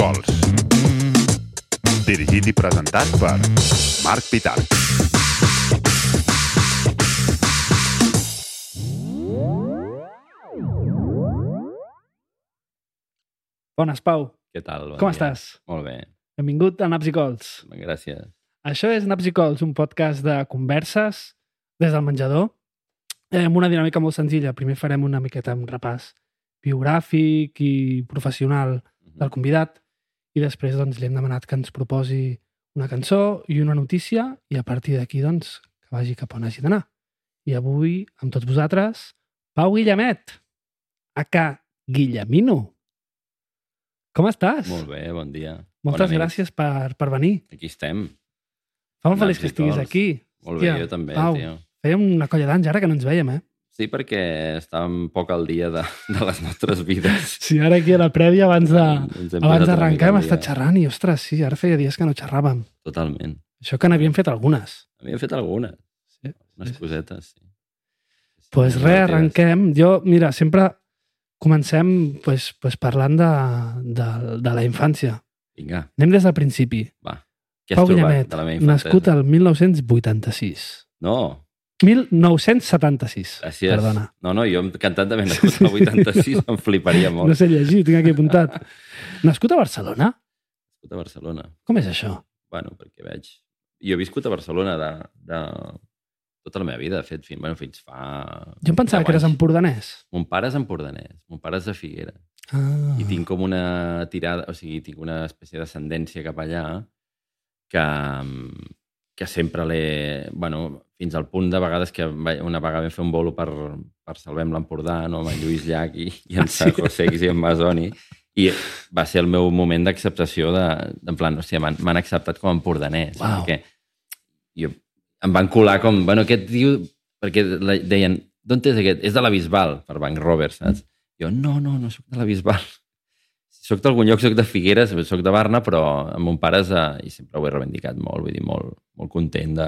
Cols. Dirigit i presentat per Marc Pitarch. Bones, Pau. Què tal? Bon Com dia. estàs? Molt bé, Benvingut a Naps i Cols. gràcies. Això és Naps i Cols, un podcast de converses des del menjador, eh, amb una dinàmica molt senzilla. Primer farem una miqueta un repàs biogràfic i professional del convidat i després doncs, li hem demanat que ens proposi una cançó i una notícia i a partir d'aquí doncs, que vagi cap on hagi d'anar. I avui, amb tots vosaltres, Pau Guillemet, aka Guillemino. Com estàs? Molt bé, bon dia. Moltes Bona nit. gràcies per, per venir. Aquí estem. Fa molt feliç que estiguis aquí. Molt bé, Hòstia, jo també, Pau. tio. Fèiem una colla d'anys ara que no ens veiem, eh? Sí, perquè estàvem poc al dia de, de les nostres vides. Sí, ara aquí a la prèvia, abans de- abans d'arrencar, hem estat xerrant i, ostres, sí, ara feia dies que no xerràvem. Totalment. Això que n'havíem fet algunes. Havíem fet algunes. Sí. Unes Sí. cosetes, sí. Sí, pues molt res, arrenquem. Jo, mira, sempre comencem pues, pues parlant de, de, de la infància. Vinga, Anem des del principi. va. Què has Pau trobat Guillemet, de la meva infantesa? nascut al 1986. No, 1976. gràcies. Perdona. No, no, jo encantat d'haver nascut al 86, em fliparia molt. No sé llegir, tinc aquí apuntat. Nascut a Barcelona? Nascut a Barcelona. Com és això? Bueno, perquè veig... Jo he viscut a Barcelona de, de tota la meva vida, de fet, fins, bueno, fins fa... Jo em pensava 10 que eres empordanès. Mon pare és empordanès, mon pare és de Figuera. Ah. I tinc com una tirada, o sigui, tinc una espècie d'ascendència cap allà que, que sempre l'he... Bueno, fins al punt de vegades que una vegada vam fer un bolo per, per Salvem l'Empordà, no? amb en Lluís Llach i, i en sí? San José i en Masoni, i va ser el meu moment d'acceptació de, en plan, hòstia, m'han m'han acceptat com a empordanès. Uau. Perquè jo, em van colar com, bueno, aquest tio... Perquè deien, d'on és aquest? És de la Bisbal, per Bank Robert, saps? Jo, no, no, no sóc de la Bisbal. Si sóc d'algun lloc, sóc de Figueres, sóc de Barna, però amb mon pare és, eh, i sempre ho he reivindicat molt, vull dir, molt, molt content de,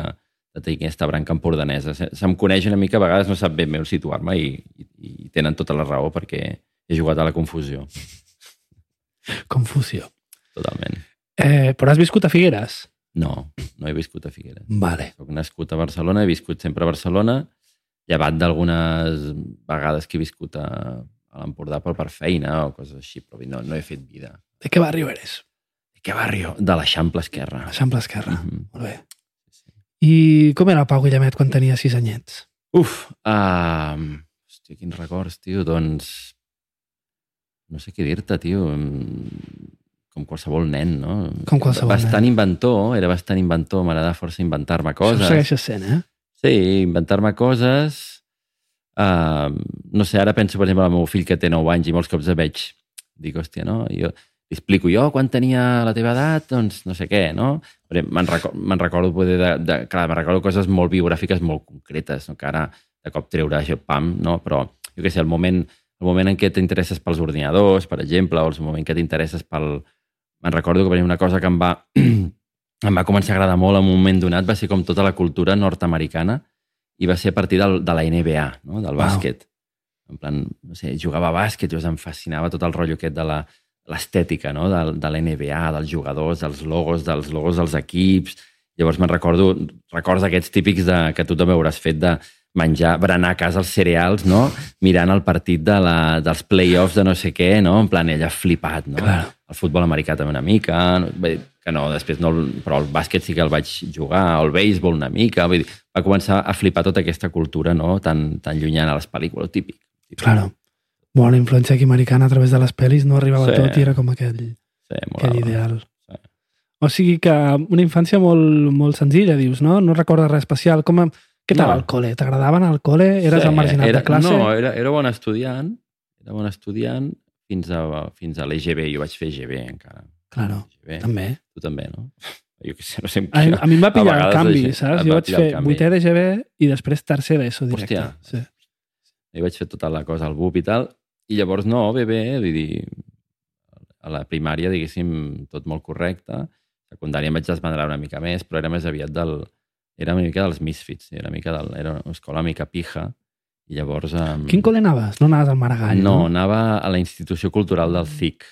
de tenir aquesta branca empordanesa. Se, se'm coneix una mica, a vegades no sap ben bé on situar-me i, i, i tenen tota la raó perquè he jugat a la confusió, Confusió. totalment. Eh, però has viscut a Figueres? No, no he viscut a Figueres. Vale. Soc nascut a Barcelona, he viscut sempre a Barcelona, llevat d'algunes vegades que he viscut a, a l'Empordà però per feina o coses així, però no, no he fet vida. De què barri eres? De què barrio? De l'Eixample Esquerra. Eixample Esquerra. Mhm. Molt bé. I com era el Pau Guillemet quan tenia sis anyets? Uf, uh, hòstia, quins records, tio. Doncs no sé què dir-te, tio. Mm, Com qualsevol nen, no? Com qualsevol bastant nen. inventor, era bastant inventor, m'agradava força inventar-me Això coses. ho segueixes sent, eh? Sí, inventar-me coses. Uh, no sé, ara penso, per exemple, al meu fill que té 9 anys i molts cops el veig. Dic, hòstia, no? I jo li explico jo quan tenia la teva edat, doncs no sé què, no? Me'n recordo, me'n recordo poder de, de, clar, me'n recordo coses molt biogràfiques molt concretes, no? que ara de cop treure això, pam, no? Però jo què sé, el moment, el moment en què t'interesses pels ordinadors, per exemple, o el moment que t'interesses pel... Me'n recordo que per una cosa que em va, em va començar a agradar molt en un moment donat va ser com tota la cultura nord-americana i va ser a partir del, de la NBA, no? del Wow. bàsquet. En plan, no sé, jugava a bàsquet, llavors em fascinava tot el rotllo aquest de la l'estètica no? de, de la NBA, dels jugadors, dels logos, dels logos dels equips. Llavors me'n recordo records aquests típics de, que tu també hauràs fet de menjar, berenar a casa els cereals, no? mirant el partit de la, dels play-offs de no sé què, no? en plan ella flipat. No? Clar. El futbol americà també una mica, no? Bé, que no, després no, però el bàsquet sí que el vaig jugar, el béisbol una mica, vull dir, va començar a flipar tota aquesta cultura no? tan, tan llunyana a les pel·lícules, típic. típic. Claro. Bona influència aquí americana a través de les pel·lis no arribava Sí. tot i era com aquell, Sí, aquell ideal. Sí. O sigui que una infància molt, molt senzilla, dius, no? No recordes res especial. Com, què tal No. al col·le? T'agradaven al col·le? Eres Sí, el marginat era, de classe? No, era, era bon estudiant, era bon estudiant fins a, fins a l'EGB, jo vaig fer EGB encara. Claro, EGB. també. Tu també, no? Jo què sé, no sé amb A, a mi em va pillar el canvi, gent- saps? Jo va vaig fer vuitè d'EGB i després tercer d'ESO directe. Hòstia. Sí. Jo vaig fer tota la cosa al BUP i tal, i llavors no, bé, bé, vull dir, a la primària, diguéssim, tot molt correcte. A secundària em vaig desmadrar una mica més, però era més aviat del... Era una mica dels misfits, era una mica del, era una escola una mica pija, i llavors... Um, Quin col·le anaves? No anaves al Maragall, no, no? anava a la Institució Cultural del CIC,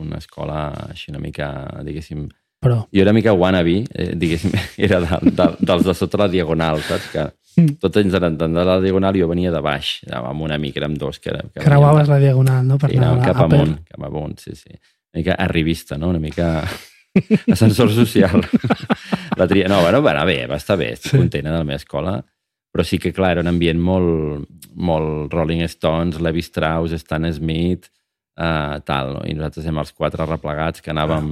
una escola així una mica, diguéssim... Però, Jo era una mica wannabe, eh, diguéssim, era de, de, dels de sota la diagonal, saps? Que Mm. tots ens eren de la diagonal i jo venia de baix, amb un amic, érem dos. Que, era, que creuaves la diagonal, no? Per Sí, anar cap amunt, cap amunt, sí, sí. Una mica arribista, no? Una mica ascensor social. La tria... No, bueno, va anar bé, va estar bé, estic sí. content de la meva escola, però sí que, clar, era un ambient molt, molt Rolling Stones, Levi Strauss, Stan Smith, uh, tal, no? I nosaltres érem els quatre replegats que anàvem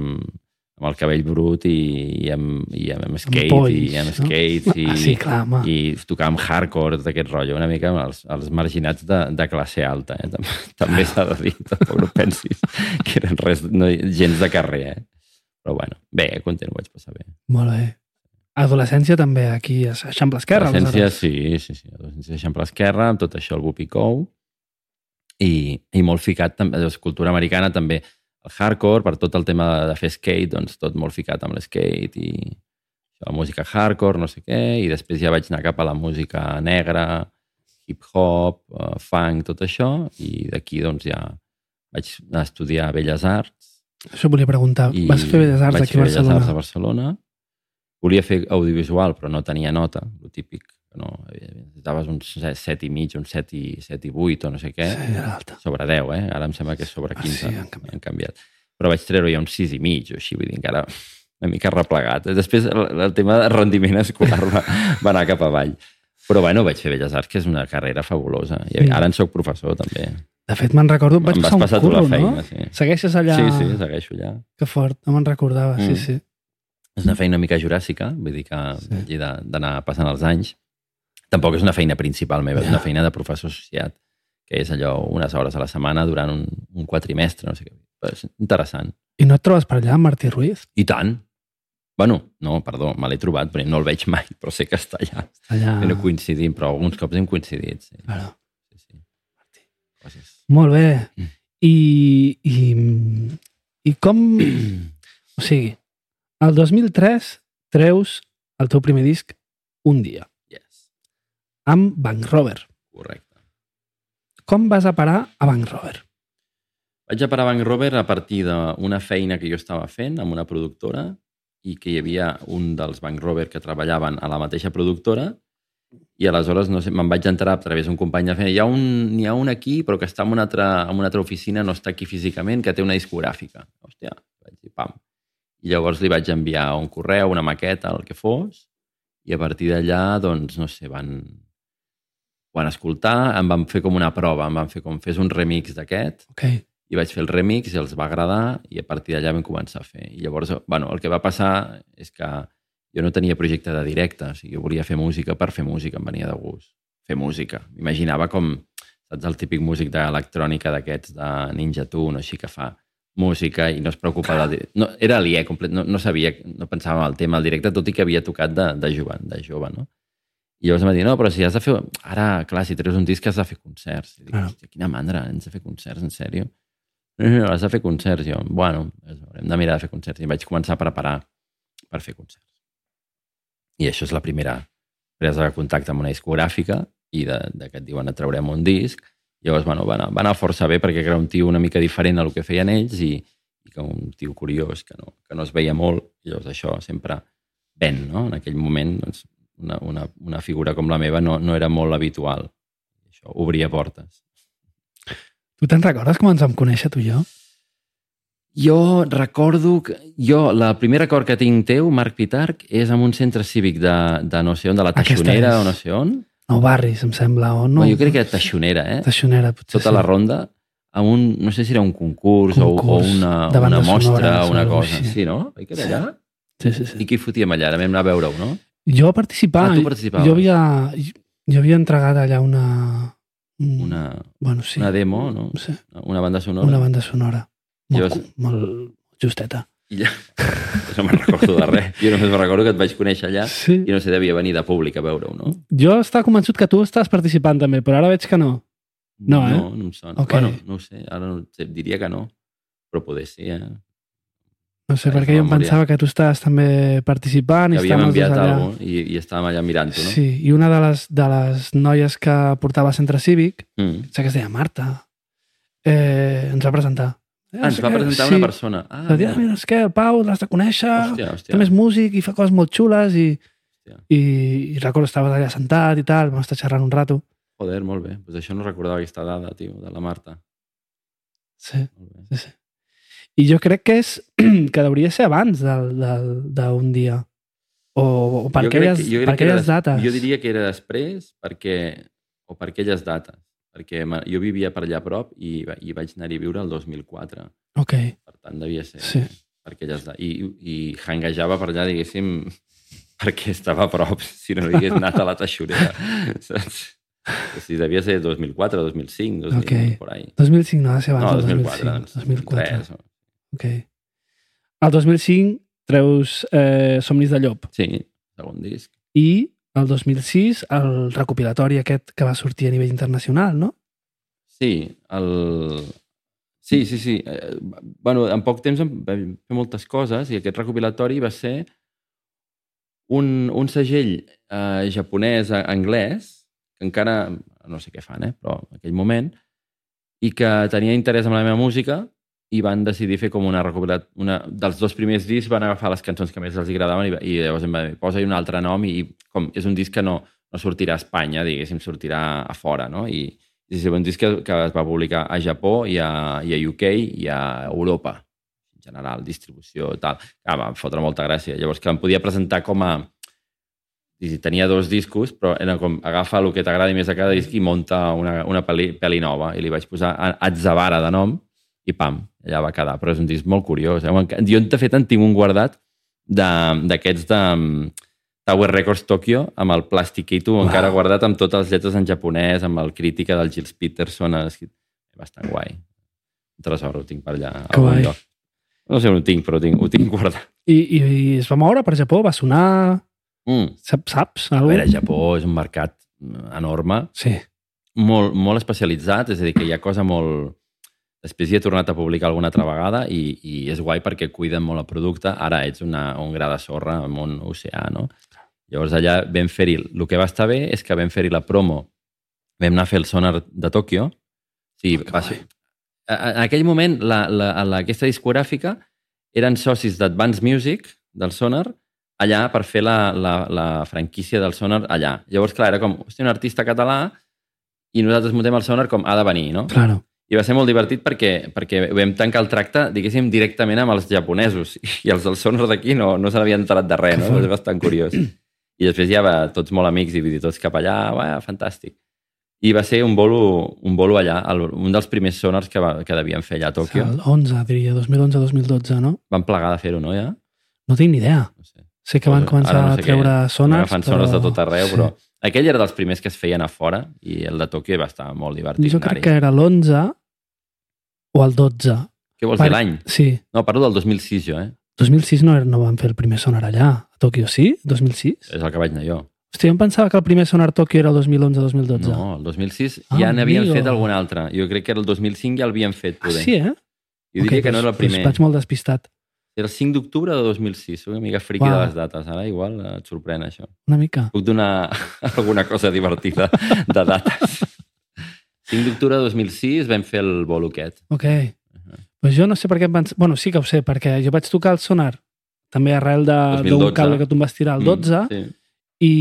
amb el cabell brut i, i, amb, i amb, amb skate, polls, i amb no? skates, i, Ah, sí, clar, home. i tocàvem hardcore, tot aquest rotllo, una mica amb els, els marginats de, de classe alta. Eh? També, també s'ha de dir, tampoc no pensis que eren res, no, gens de carrer. Eh? Però bueno, bé, content, ho vaig passar bé. Molt bé. Adolescència també aquí a Eixample Esquerra. Adolescència, sí, sí, sí. Adolescència d'Eixample Esquerra, amb tot això, el Bupicou, i, i molt ficat també, de cultura americana també, el hardcore, per tot el tema de fer skate, doncs tot molt ficat amb l'skate i la música hardcore, no sé què, i després ja vaig anar cap a la música negra, hip-hop, uh, funk, tot això, i d'aquí doncs ja vaig anar a estudiar Belles Arts, Això volia preguntar. i Vas fer Belles Arts aquí a fer Belles Barcelona? Arts a Barcelona. Volia fer audiovisual, però no tenia nota, el típic. No, necessitaves uns 7 i mig, uns 7 i, 7 i 8 o no sé què. Sí, era alta. Sobre 10, eh? Ara em sembla que és sobre Ah, 15. sí, han canviat. han canviat. Però vaig treure ja uns 6 i mig o així, vull dir, encara una mica replegat. Després el, el tema de rendiment escolar va, va anar cap avall. Però bueno, vaig fer Belles Arts, que és una carrera fabulosa. I ara en sóc professor, també. De fet, me'n recordo, vaig em vas passar un curro, la feina, no? sí. Segueixes allà... Sí, sí, segueixo allà. Que fort, no me'n recordava, sí, Mm. sí. És una feina una mica juràssica, vull dir que Sí. sí. d'anar passant els anys. Tampoc és una feina principal meva, és una feina de professor associat, que és allò unes hores a la setmana durant un, un quatrimestre, no sé què. Però és interessant. I no et trobes per allà, Martí Ruiz? I tant. Bueno, no, perdó, me l'he trobat, però no el veig mai, però sé que està allà. Allà... Que no coincidim, però alguns cops hem coincidit. Sí, Claro. sí, sí. Coses. Molt bé. Mm. I, i, i com... O sigui, el 2003 treus el teu primer disc un dia, amb Bank Rover. correcte. Com vas a parar a Bank Rover? Vaig a parar a Bank Rover a partir d'una feina que jo estava fent amb una productora i que hi havia un dels Bank Rover que treballaven a la mateixa productora i aleshores no sé, me'n vaig enterar a través d'un company de feina. Hi ha un, n'hi ha un aquí, però que està en una, altra, en una altra oficina, no està aquí físicament, que té una discogràfica. Hòstia, vaig dir, pam. I llavors li vaig enviar un correu, una maqueta, el que fos, i a partir d'allà, doncs, no sé, van, van escoltar, em van fer com una prova, em van fer com fes un remix d'aquest, Ok. i vaig fer el remix i els va agradar i a partir d'allà vam començar a fer. I llavors, bueno, el que va passar és que jo no tenia projecte de directe, o sigui, jo volia fer música per fer música, em venia de gust. Fer música. M'imaginava com, saps, el típic músic d'electrònica d'aquests de Ninja Tune, així que fa música i no es preocupa directe. No, era aliè complet, no, no sabia, no pensava en el tema del directe, tot i que havia tocat de, de jove, de jove, no? I llavors em va dir, no, però si has de fer... Ara, clar, si treus un disc has de fer concerts. I dic, Claro. hòstia, quina mandra, hem de fer concerts, en sèrio? No, has de fer concerts. Jo, bueno, hem de mirar de fer concerts. I vaig començar a preparar per fer concerts. I això és la primera presa de contacte amb una discogràfica i de, de que et diuen et traurem un disc. Llavors, bueno, va anar, va anar força bé perquè era un tio una mica diferent a el que feien ells i, i que un tio curiós que no, que no es veia molt. Llavors això sempre ven, no? En aquell moment, doncs, una, una, una figura com la meva no, no era molt habitual. Això obria portes. Tu te'n recordes com ens vam conèixer, tu i jo? Jo recordo que... Jo, la primera acord que tinc teu, Marc Pitarc, és en un centre cívic de, de no sé on, de la Taixonera és. o no sé on. Nou barris, em sembla, o no? No, jo crec que era Taixonera, eh? Taixonera, potser Tota sí. la ronda, amb un, no sé si era un concurs, Concurs o, o una, una mostra sonora, o una cosa. Sí, no? Oi que era allà? Sí, sí, sí. I qui fotíem allà? Ara vam anar a veure-ho, no? Jo participava. Ah, tu participaves. Jo havia, jo havia entregat allà una... un- Una, Bueno, sí. una demo, no? sí, Una banda sonora. una banda sonora. Molt, cu- molt justeta. I ja... No me'n recordo de res. Jo només me recordo que et vaig conèixer allà Sí. i no sé, devia venir de públic a veure-ho, no? Jo estava convençut que tu estàs participant també, però ara veig que no. No, eh? No, no em sona. Ok. Bueno, no ho sé, ara no, diria que no, però poder sí, eh? No sé, perquè jo em pensava que tu estaves també participant i estàvem els dos enviat allà. i, i estàvem allà mirant-ho, no? Sí, i una de les, de les noies que portava a Centre Cívic, Mm. sé que es deia Marta, eh, ens va presentar Ah, ens va presentar sí. una persona. Ah, Va dir, ah, mira, és que el Pau l'has de conèixer, hòstia, hòstia. també és músic i fa coses molt xules i, Hòstia. i, i recordo estaves allà sentat i tal, vam estar xerrant un rato. Joder, molt bé. Pues això no recordava aquesta dada, tio, de la Marta. Sí, sí, sí. I jo crec que és que hauria de ser abans d'un dia. O, o per Jo aquelles, que- jo crec per que era aquelles des- dates. Jo diria que era després perquè, o per aquelles dates, perquè jo vivia per allà a prop i, va- i vaig anar-hi a viure el 2004. Ok, Per tant, devia ser Sí. per aquelles dates. I, I hanguejava per allà, diguéssim, perquè estava a prop, si no hagués anat a la Teixorera. Saps? Si devia ser 2004, 2005, 2000, Ok. por ahí. 2005 no de ser abans No, del 2004, 2005. doncs, 2004. 2003. o- Ok. El 2005 treus eh, Somnis de Llop Sí, segon disc. i el 2006 el recopilatori aquest que va sortir a nivell internacional, no? Sí, el... Sí, sí, sí. Eh, bueno, en poc temps vam fer moltes coses i aquest recopilatori va ser un, un segell eh, japonès a- anglès, que encara no sé què fan, eh, però en aquell moment, i que tenia interès en la meva música i van decidir fer com una recopilat... Una, dels dos primers discs van agafar les cançons que més els agradaven i, i llavors em va dir, posa-hi un altre nom i com és un disc que no, no sortirà a Espanya, diguéssim, sortirà a fora, no? I, i és un disc que, que es va publicar a Japó i a, i a UK i a Europa, en general, distribució i tal. Ah, va fotre molta gràcia. Llavors, que em podia presentar com a... Tenia dos discos, però era com agafa el que t'agradi més de cada disc i monta una, una pel·li, pel·li nova. I li vaig posar a- Atzavara de nom i pam, allà va quedar. Però és un disc molt curiós. Eh? Jo, de fet, en tinc un guardat de- d'aquests de, de Tower Records Tokyo, amb el plastiquito Uau. encara guardat amb totes les lletres en japonès, amb el crítica del Gilles Peterson. escrit- Bastant guai. Un tresor, ho tinc per allà. Que guai. lloc. No sé on ho tinc, però ho tinc, ho tinc guardat. I, i, i es va moure per Japó, va sonar... Mm. Sap, saps? A veure, Japó és un mercat mm, enorme, Sí. molt, molt especialitzat, és a dir, que hi ha cosa molt... Després hi he tornat a publicar alguna altra vegada i, i és guai perquè cuiden molt el producte. Ara ets una, un gra de sorra en un oceà, no? Llavors allà vam fer-hi... El que va estar bé és que vam fer-hi la promo. Vam anar a fer el sonar de Tòquio. Sí, Oh, va ser... En aquell moment, la, la, la, aquesta discogràfica eren socis d'Advance Music, del Sonar, allà per fer la, la, la franquícia del Sonar allà. Llavors, clar, era com, hòstia, un artista català i nosaltres muntem el Sonar com ha de venir, no? Claro. I va ser molt divertit perquè, perquè vam tancar el tracte, diguéssim, directament amb els japonesos. I els del Sonar d'aquí no, no se n'havien enterat de res, no? És bastant curiós. I després ja va tots molt amics i vull dir, tots cap allà, va, fantàstic. I va ser un bolo, un bolo allà, el, un dels primers sonars que, va, que devien fer allà a Tòquio. El 11, diria, 2011-2012, no? Van plegar de fer-ho, no, ja? No tinc ni idea. No sé. Sé que van Ara començar no a sé què. treure Van sonars, agafant sonors de tot arreu, Sí. però aquell era dels primers que es feien a fora i el de Tòquio va estar molt divertit. Jo crec que era l'11 o el 12. Què vols Per- dir, l'any? Sí. No, parlo del 2006 jo, eh? 2006 no, era- no van fer el primer sonar allà, a Tòquio, sí? 2006? És el que vaig anar jo. Hòstia, jo em pensava que el primer sonar a Tòquio era el 2011-2012. No, el 2006 Ah, ja n'havien fet algun altre. Jo crec que el 2005 ja l'havien fet, Ah, poder. sí, eh? Jo diria Ok, que no era el doncs- primer. Doncs vaig molt despistat. Era el 5 d'octubre de 2006. Soc una mica friqui Uau. de les dates. Ara igual et sorprèn això. Una mica. Puc donar alguna cosa divertida de dates. 5 d'octubre de 2006 vam fer el bolo aquest. Ok. Pues jo no sé per què em pens... Bueno, sí que ho sé, perquè jo vaig tocar el sonar també arrel d'un 2012. cable que tu em vas tirar el 12 Mm, sí. i,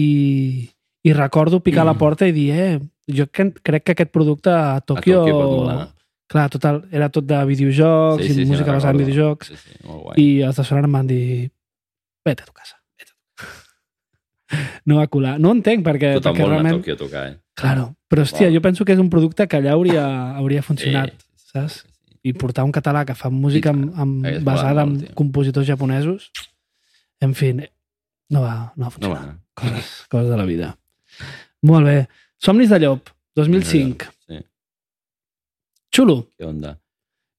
i recordo picar a la porta i dir, eh, jo que, crec que aquest producte a Tòquio... Tòquio pot molar. clar, tot el, era tot de videojocs i música me'n basada en videojocs Sí, sí, molt guai. i els de sonar em van dir vete a tu casa. Vete a tu no va colar. No entenc perquè, Tot el perquè món realment... a Tòquio a tocar, eh? Claro, però hòstia, Wow. jo penso que és un producte que allà hauria, hauria funcionat, Sí, saps? I portar un català que fa música amb, amb, basada en compositors japonesos, en fi, no va, no va No funcionar. va anar. coses, coses de la vida. Molt bé. Somnis de llop, 2005. Sí, Xulo. què onda?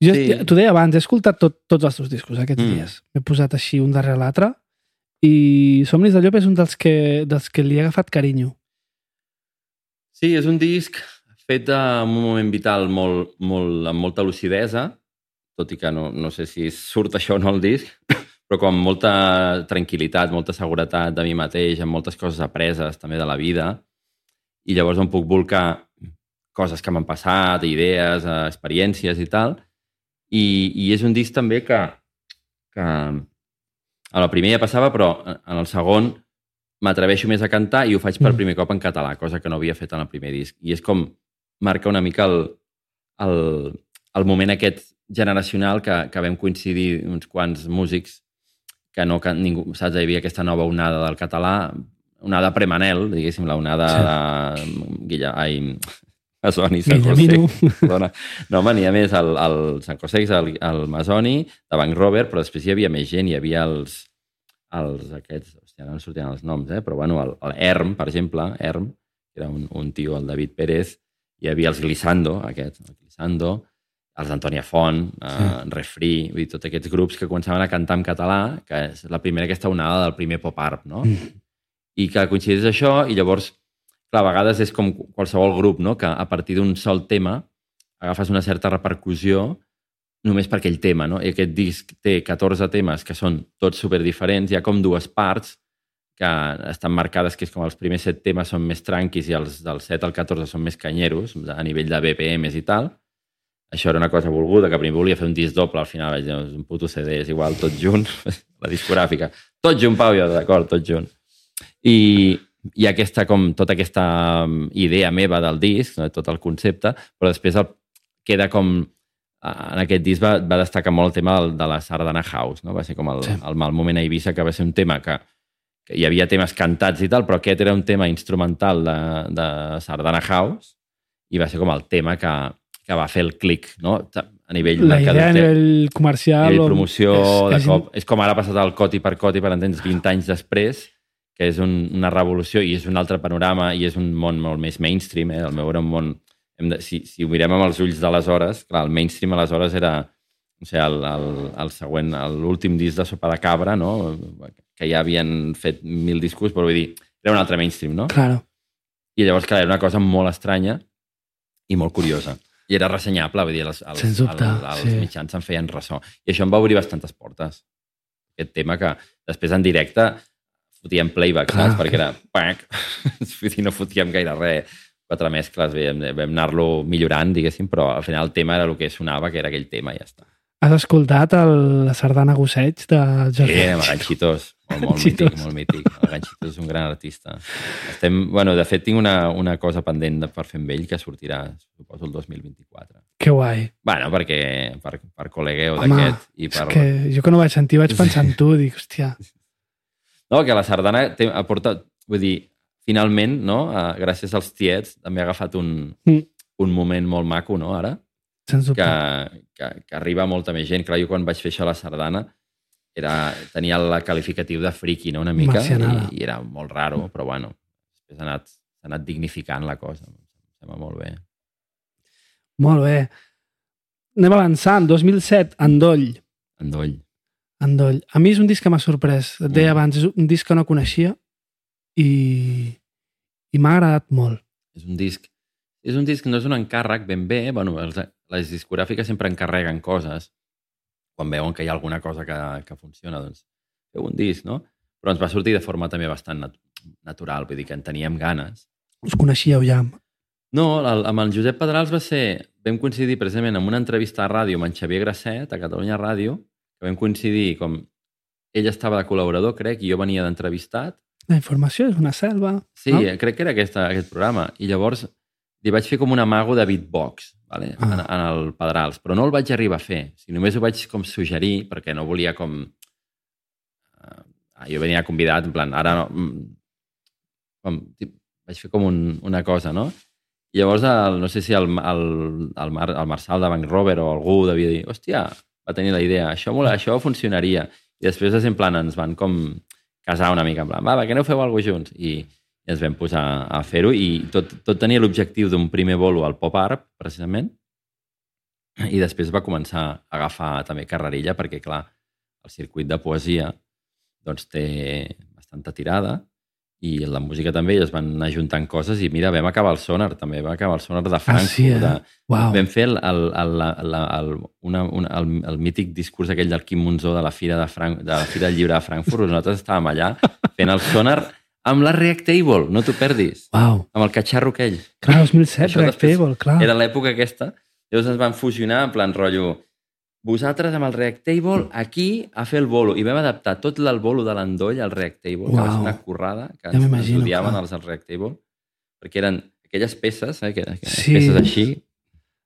Jo Sí. t'ho deia abans, he escoltat tot, tots els teus discos aquests mm. dies. M'he posat així un darrere l'altre i Somnis de llop és un dels que, dels que li he agafat carinyo. Sí, és un disc fet en un moment vital molt, molt, amb molta lucidesa, tot i que no, no sé si surt això o no al disc, però com molta tranquil·litat, molta seguretat de mi mateix, amb moltes coses apreses també de la vida, i llavors on puc volcar coses que m'han passat, idees, eh, experiències i tal, I, i és un disc també que, que a la primera ja passava, però en el segon m'atreveixo més a cantar i ho faig per Mm. primer cop en català, cosa que no havia fet en el primer disc. I és com marca una mica el, el, el moment aquest generacional que, que vam coincidir uns quants músics que no, que ningú, saps, hi havia aquesta nova onada del català, onada premanel, diguéssim, la onada Sí. de Guilla, ai, Masoni, Sant. José. Perdona. No, home, n'hi ha més el, el Sant José, el, el Masoni, de Bank Robert, però després hi havia més gent, hi havia els, els aquests, hòstia, no sortien els noms, eh? però bueno, el, el Erm, per exemple, Erm, que era un, un tio, el David Pérez, hi havia els Glissando, aquests, el Glissando, els Antònia Font, eh, Sí. Refri, vull dir, tots aquests grups que començaven a cantar en català, que és la primera aquesta onada del primer pop art, no? Mm. I que coincideix això, i llavors, clar, a vegades és com qualsevol grup, no? que a partir d'un sol tema agafes una certa repercussió només per aquell tema, no? I aquest disc té 14 temes que són tots super diferents, hi ha com dues parts que estan marcades, que és com els primers 7 temes són més tranquis i els del 7 al 14 són més canyeros, a nivell de BPMs i tal. Això era una cosa volguda, que primer volia fer un disc doble, al final vaig dir, "És un puto CD, és igual, tot junt, la discogràfica. Tot junt, Pau, jo, d'acord, tot junt. I, i aquesta, com, tota aquesta mm, idea meva del disc, no, tot el concepte, però després el, queda com en aquest disc va, va destacar molt el tema de la Sardana House, no? va ser com el, Sí. el mal moment a Eivissa, que va ser un tema que hi havia temes cantats i tal, però aquest era un tema instrumental de, de Sardana House i va ser com el tema que, que va fer el clic, no? A nivell La idea a nivell a comercial... nivell o- promoció, és, de és, cop. És com ara ha passat el coti per coti, per entendre's, 20 anys després, que és un, una revolució i és un altre panorama i és un món molt més mainstream. Eh? El meu era un món... Hem de, si, si ho mirem amb els ulls d'aleshores, clar, el mainstream aleshores era o sigui, el, el, el següent, l'últim disc de Sopa de Cabra, no? Que ja havien fet mil discos, però vull dir, era un altre mainstream, no? Claro. I llavors, clar, era una cosa molt estranya i molt curiosa. I era ressenyable, vull dir, els, els, Sens dubte, els, els sí. mitjans se'n feien ressò. I això em va obrir bastantes portes. Aquest tema que després en directe fotíem playback, Clar, saps? Perquè que- era... Pac! No fotíem gaire res. Quatre mescles, vam, vam anar-lo millorant, diguéssim, però al final el tema era el que sonava, que era aquell tema i ja està. Has escoltat el, la sardana Gosseig de Sí, Jordi? amb el Ganxitos. Molt, molt mític, molt mític. El Ganxitos és un gran artista. Estem, bueno, de fet, tinc una, una cosa pendent de, per fer amb ell que sortirà, suposo, el 2024. Que guai. Bueno, perquè per, per col·legueu d'aquest i És per... que jo que no vaig sentir vaig pensar en tu, dic, hòstia, No, que la sardana té, aporta... Vull dir, finalment, no? Eh, gràcies als tiets, també ha agafat un, Mm. un moment molt maco, no, ara? Sens dubte. que, que, que arriba molta més gent. Clar, jo quan vaig fer això a la sardana era, tenia el qualificatiu de friki, no?, una mica, Marcianada. i, i era molt raro, però bueno, després ha anat, s'ha anat dignificant la cosa. Em sembla molt bé. Molt bé. Anem avançant. 2007, Endoll. Endoll. Endoll. A mi és un disc que m'ha sorprès. Et deia Mm. abans, és un disc que no coneixia i, i m'ha agradat molt. És un disc és un disc, no és un encàrrec ben bé, bueno, els, les discogràfiques sempre encarreguen coses quan veuen que hi ha alguna cosa que, que funciona, doncs feu un disc, no? Però ens va sortir de forma també bastant nat natural, vull dir que en teníem ganes. Us coneixíeu ja. No, el, amb el Josep Pedrals va ser... Vam coincidir precisament en una entrevista a ràdio amb en Xavier Grasset, a Catalunya Ràdio, que vam coincidir com... Ell estava de col·laborador, crec, i jo venia d'entrevistat. La informació és una selva. Sí, no? no? crec que era aquesta, aquest programa. I llavors li vaig fer com un amago de beatbox vale? Ah. en, en el Pedrals, però no el vaig arribar a fer. Si només ho vaig com suggerir, perquè no volia com... Uh, jo venia convidat, en plan, ara no... mm, Com, tip, vaig fer com un, una cosa, no? I llavors, el, no sé si el, el, el, Mar, el Marçal de Bank Robert o algú devia dir, hòstia, va tenir la idea, això, mola, això funcionaria. I després, en plan, ens van com casar una mica, en plan, va, va, que no feu alguna junts? I, i ens vam posar a fer-ho i tot, tot tenia l'objectiu d'un primer bolo al pop art, precisament, i després va començar a agafar també carrerilla perquè, clar, el circuit de poesia doncs té bastanta tirada i la música també, i es van anar juntant coses i mira, vam acabar el sonar també, vam acabar el sonar de Frankfurt. sí, eh? de, Uau. Vam fer el, el, el, el, el, una, una, el, el mític discurs aquell del Quim Monzó de la Fira, de, Frank, de la Fira del Llibre de Frankfurt. Nosaltres estàvem allà fent el sonar amb la Reactable, no t'ho perdis, Uau. amb el catxarro aquell. Clar, 2007, Això Reactable, clar. Era l'època aquesta. Llavors ens van fusionar en plan rotllo vosaltres amb el React Table aquí a fer el bolo. I vam adaptar tot el bolo de l'endoll al React Table, que va ser una currada, que Ja ens, odiaven clar. els del React Table, perquè eren aquelles peces, eh, que, que Sí. peces així,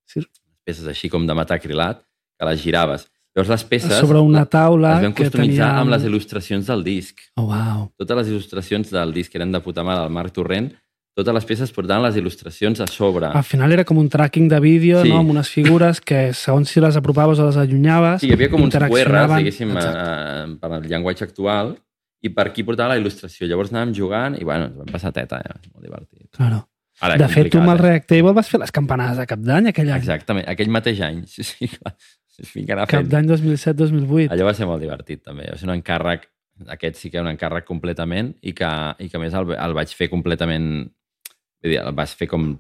Sí. peces així com de metacrilat, que les giraves. Llavors les peces Sobre una taula vam que customitzar tenia... amb les il·lustracions del disc. Oh, wow. Totes les il·lustracions del disc eren de puta mare del Marc Torrent, totes les peces portaven les il·lustracions a sobre. Al final era com un tracking de vídeo, Sí. no? amb unes figures que, segons si les apropaves o les allunyaves, Sí, hi havia com uns QRs, diguéssim, Exacte. eh, per al llenguatge actual, i per aquí portava la il·lustració. Llavors anàvem jugant i, bueno, ens vam passar teta, eh? molt divertit. Claro. Ara, De fet, tu amb el complicat, React Table vas fer les campanades de cap d'any aquell eh? any. Exactament, aquell mateix any. Sí, sí, clar. Sí, que anar Cap d'any 2007-2008. Allò va ser molt divertit, també. Va ser un encàrrec, aquest sí que un encàrrec completament, i que, i que a més el, el vaig fer completament... Vull dir, el vas fer com...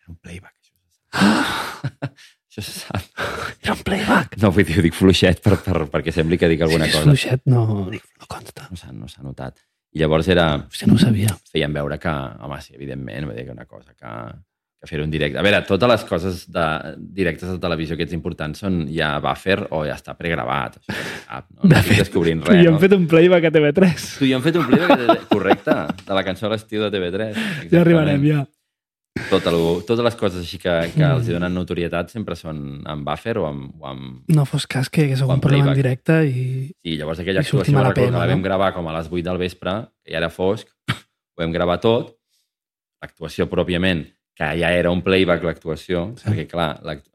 Era un playback, això sap. això se sap. Era un playback. No, vull dir, ho dic fluixet per, per, perquè sembli que dic alguna Si és cosa. fluixet, no, no consta. No s'ha no notat. I llavors era... Hòstia, no ho sabia. Feien veure que, home, sí, evidentment, vull dir que una cosa que, que fer un directe... A veure, totes les coses de directes de televisió que ets importants són ja buffer o ja està pregravat. Se sap, no? No De estic fet, descobrint Tu res, i hem no? fet un playback a TV3. Tu i hem fet un playback de- correcte de la cançó a l'estiu de TV3. Exactament. Ja arribarem, ja. Tot el, totes les coses així que, que els donen notorietat sempre són amb buffer o amb... O amb... No fos cas que hi hagués O algun en problema en directe i... I llavors aquella I actuació a la PM, la vam no? gravar com a les 8 del vespre, que ja era fosc, ho vam gravar tot, l'actuació pròpiament, que ja era un playback l'actuació, Sí. perquè clar,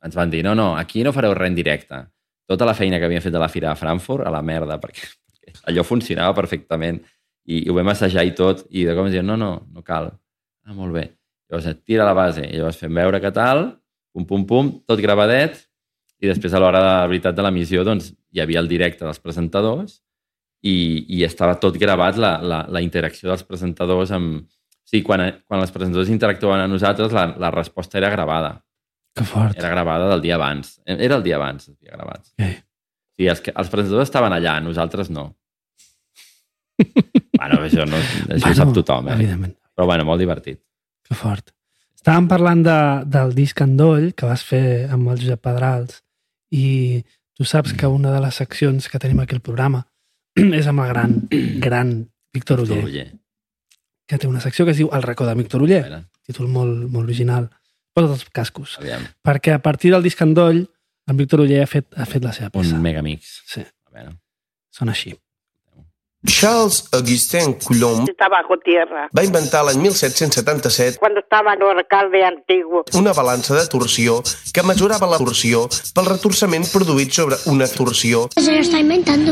ens van dir, no, no, aquí no fareu res en directe. Tota la feina que havíem fet de la Fira de Frankfurt, a la merda, perquè, perquè allò funcionava perfectament. I, i ho vam assajar i tot, i de com ens diuen, no, no, no cal. Ah, molt bé. Llavors, et tira la base, i llavors fem veure que tal, pum, pum, pum, tot gravadet, i després a l'hora de la veritat de l'emissió doncs, hi havia el directe dels presentadors i, i estava tot gravat la, la, la interacció dels presentadors amb... O sigui, quan, quan els presentadors interactuaven amb nosaltres, la, la resposta era gravada. Que fort. Era gravada del dia abans. Era el dia abans, els dia gravats. Eh. Sí, els, els presentadors estaven allà, nosaltres no. bueno, això, no, això ho sap tothom, eh? Evidentment. Però bueno, molt divertit. Que fort. Estàvem parlant de, del disc Endoll que vas fer amb el Josep Pedrals i tu saps que una de les seccions que tenim aquí al programa és amb el gran, gran Víctor Uller, Oller. Que té una secció que es diu El racó de Víctor Uller, A veure, títol molt, molt original. Posa't els cascos. aviam. Perquè a partir del disc Endoll, en Víctor Uller ha fet, ha fet la seva peça. Un megamix. Sí, A veure. sona així. Charles Augustin Coulomb está bajo tierra. va inventar l'any 1777 Cuando estaba el alcalde antiguo, una balança de torsió que mesurava la torsió pel retorçament produït sobre una torsió.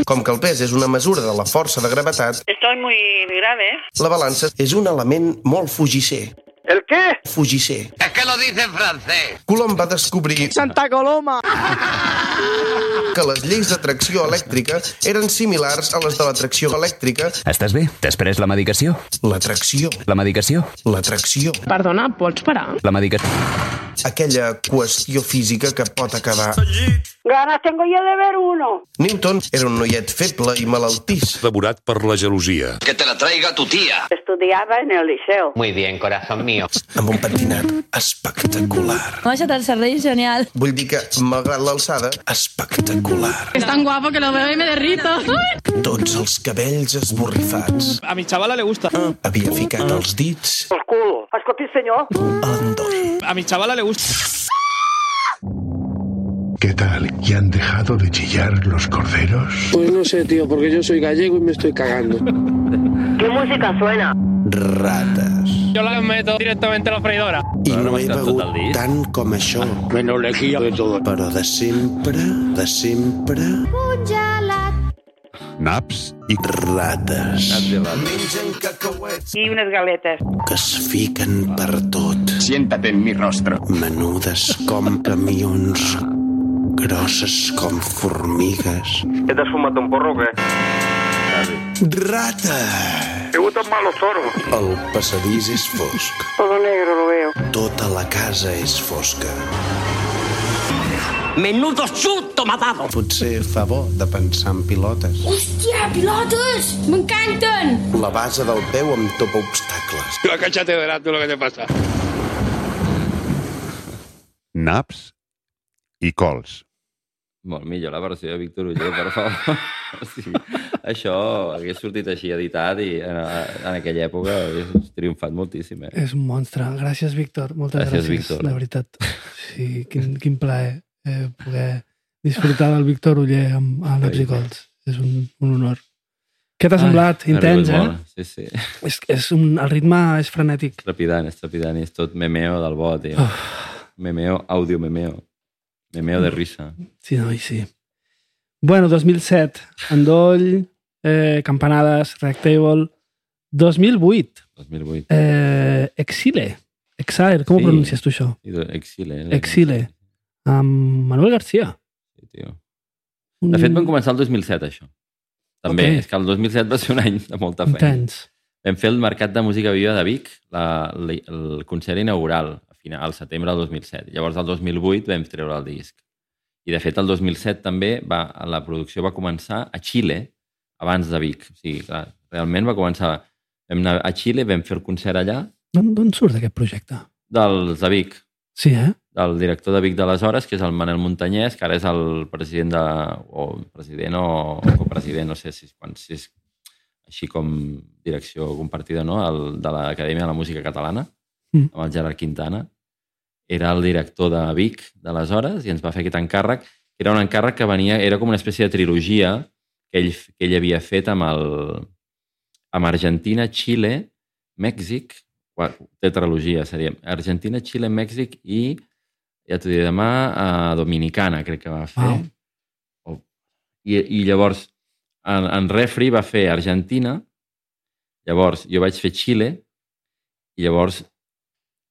Com que el pes és una mesura de la força de gravetat, estoy muy grave. la balança és un element molt fugisser. ¿El qué? Fugisser. Es que lo dice en francés. Coulomb va descobrir Santa Coloma. que les lleis d'atracció elèctrica eren similars a les de l'atracció elèctrica. Estàs bé? T'has pres la medicació? L'atracció, La medicació? l'atracció, Perdona, pots parar? La medicació... aquella qüestió física que pot acabar. Ganas tengo yo de ver uno. Newton era un noiet feble i malaltís. Devorat per la gelosia. Que te la traiga tu tía. Estudiaba en el liceo. Muy bien, corazón mío. Amb un pentinat espectacular. M'ha deixat el cervell genial. Vull dir que, malgrat l'alçada, espectacular. Es tan guapo que lo veo y me derrito. Tots els cabells esborrifats. A mi chavala le gusta. Havia ficat els dits El culo. Escolti, senyor. a l'endoll. A mi chavala le gusta. ¿Qué tal? ¿Ya han dejado de chillar los corderos? Pues no sé, tío, porque yo soy gallego y me estoy cagando. ¿Qué música suena? Rates. Yo la meto directamente a la freidora. I no he tot begut tant com això. Menos lejía de todo. Però de sempre, de sempre, Naps i rates. Mengen cacauets Y unas galetas. que es fiquen per tot. Siéntate en mi rostro. Menudes com camions, grosses com formigues. ¿Te has fumado un porro o qué? Rata! ¿Te gustan más los toros? El passadís és fosc. Todo negro lo veo. Tota la casa és fosca. Menudo chuto matado. Potser fa bo de pensar en pilotes. Hòstia, pilotes! M'encanten! La base del peu em topa obstacles. La cállate de tú lo que te pasa. naps i cols. Molt millor la versió de Víctor Uller, per favor. sigui, això hagués sortit així editat i en, en aquella època hagués triomfat moltíssim. Eh? És un monstre. Gràcies, Víctor. Moltes Gràcies, gràcies, Víctor. de veritat. Sí, quin, quin plaer eh, poder disfrutar del Víctor Uller amb, amb Naps i Cols. És un, un honor. Què t'ha semblat? Ai, Intens, eh? molt. Sí, sí. És, és un, el ritme és frenètic. Trepidant, és trepidant és tot memeo del bo, tio. Memeo, àudio memeo. Memeo de risa. Sí, noi, sí. Bueno, 2007, Endoll, eh, Campanades, Rectable. 2008, 2008. eh, Exile. Exile, com Sí. ho pronuncies tu això? Sí, do- Exile. Exile. Amb Manuel García. Sí, tio. De fet, vam començar el 2007, això. També, Ok. és que el 2007 va ser un any de molta feina. Intens. Vam fer el Mercat de Música Viva de Vic, la, la, el concert inaugural, final, al setembre del 2007. Llavors, el 2008 vam treure el disc. I, de fet, el 2007 també va, la producció va començar a Xile, abans de Vic. O sigui, clar, realment va començar... Vam anar a Xile, vam fer el concert allà, D'on surt aquest projecte? dels de Vic, Sí, eh? del director de Vic d'aleshores, que és el Manel Muntanyès, que ara és el president de... o president o, o copresident, no sé si, quan, si és així com direcció compartida, no?, el, de l'Acadèmia de la Música Catalana, Mm. amb el Gerard Quintana. Era el director de Vic d'aleshores i ens va fer aquest encàrrec, era un encàrrec que venia, era com una espècie de trilogia que ell, que ell havia fet amb, el, amb Argentina, Xile, Mèxic, tetralogia seria Argentina, Xile, Mèxic i, ja t'ho diré demà, a Dominicana, crec que va fer. Wow. I, I llavors, en, en Refri va fer Argentina, llavors jo vaig fer Xile, i llavors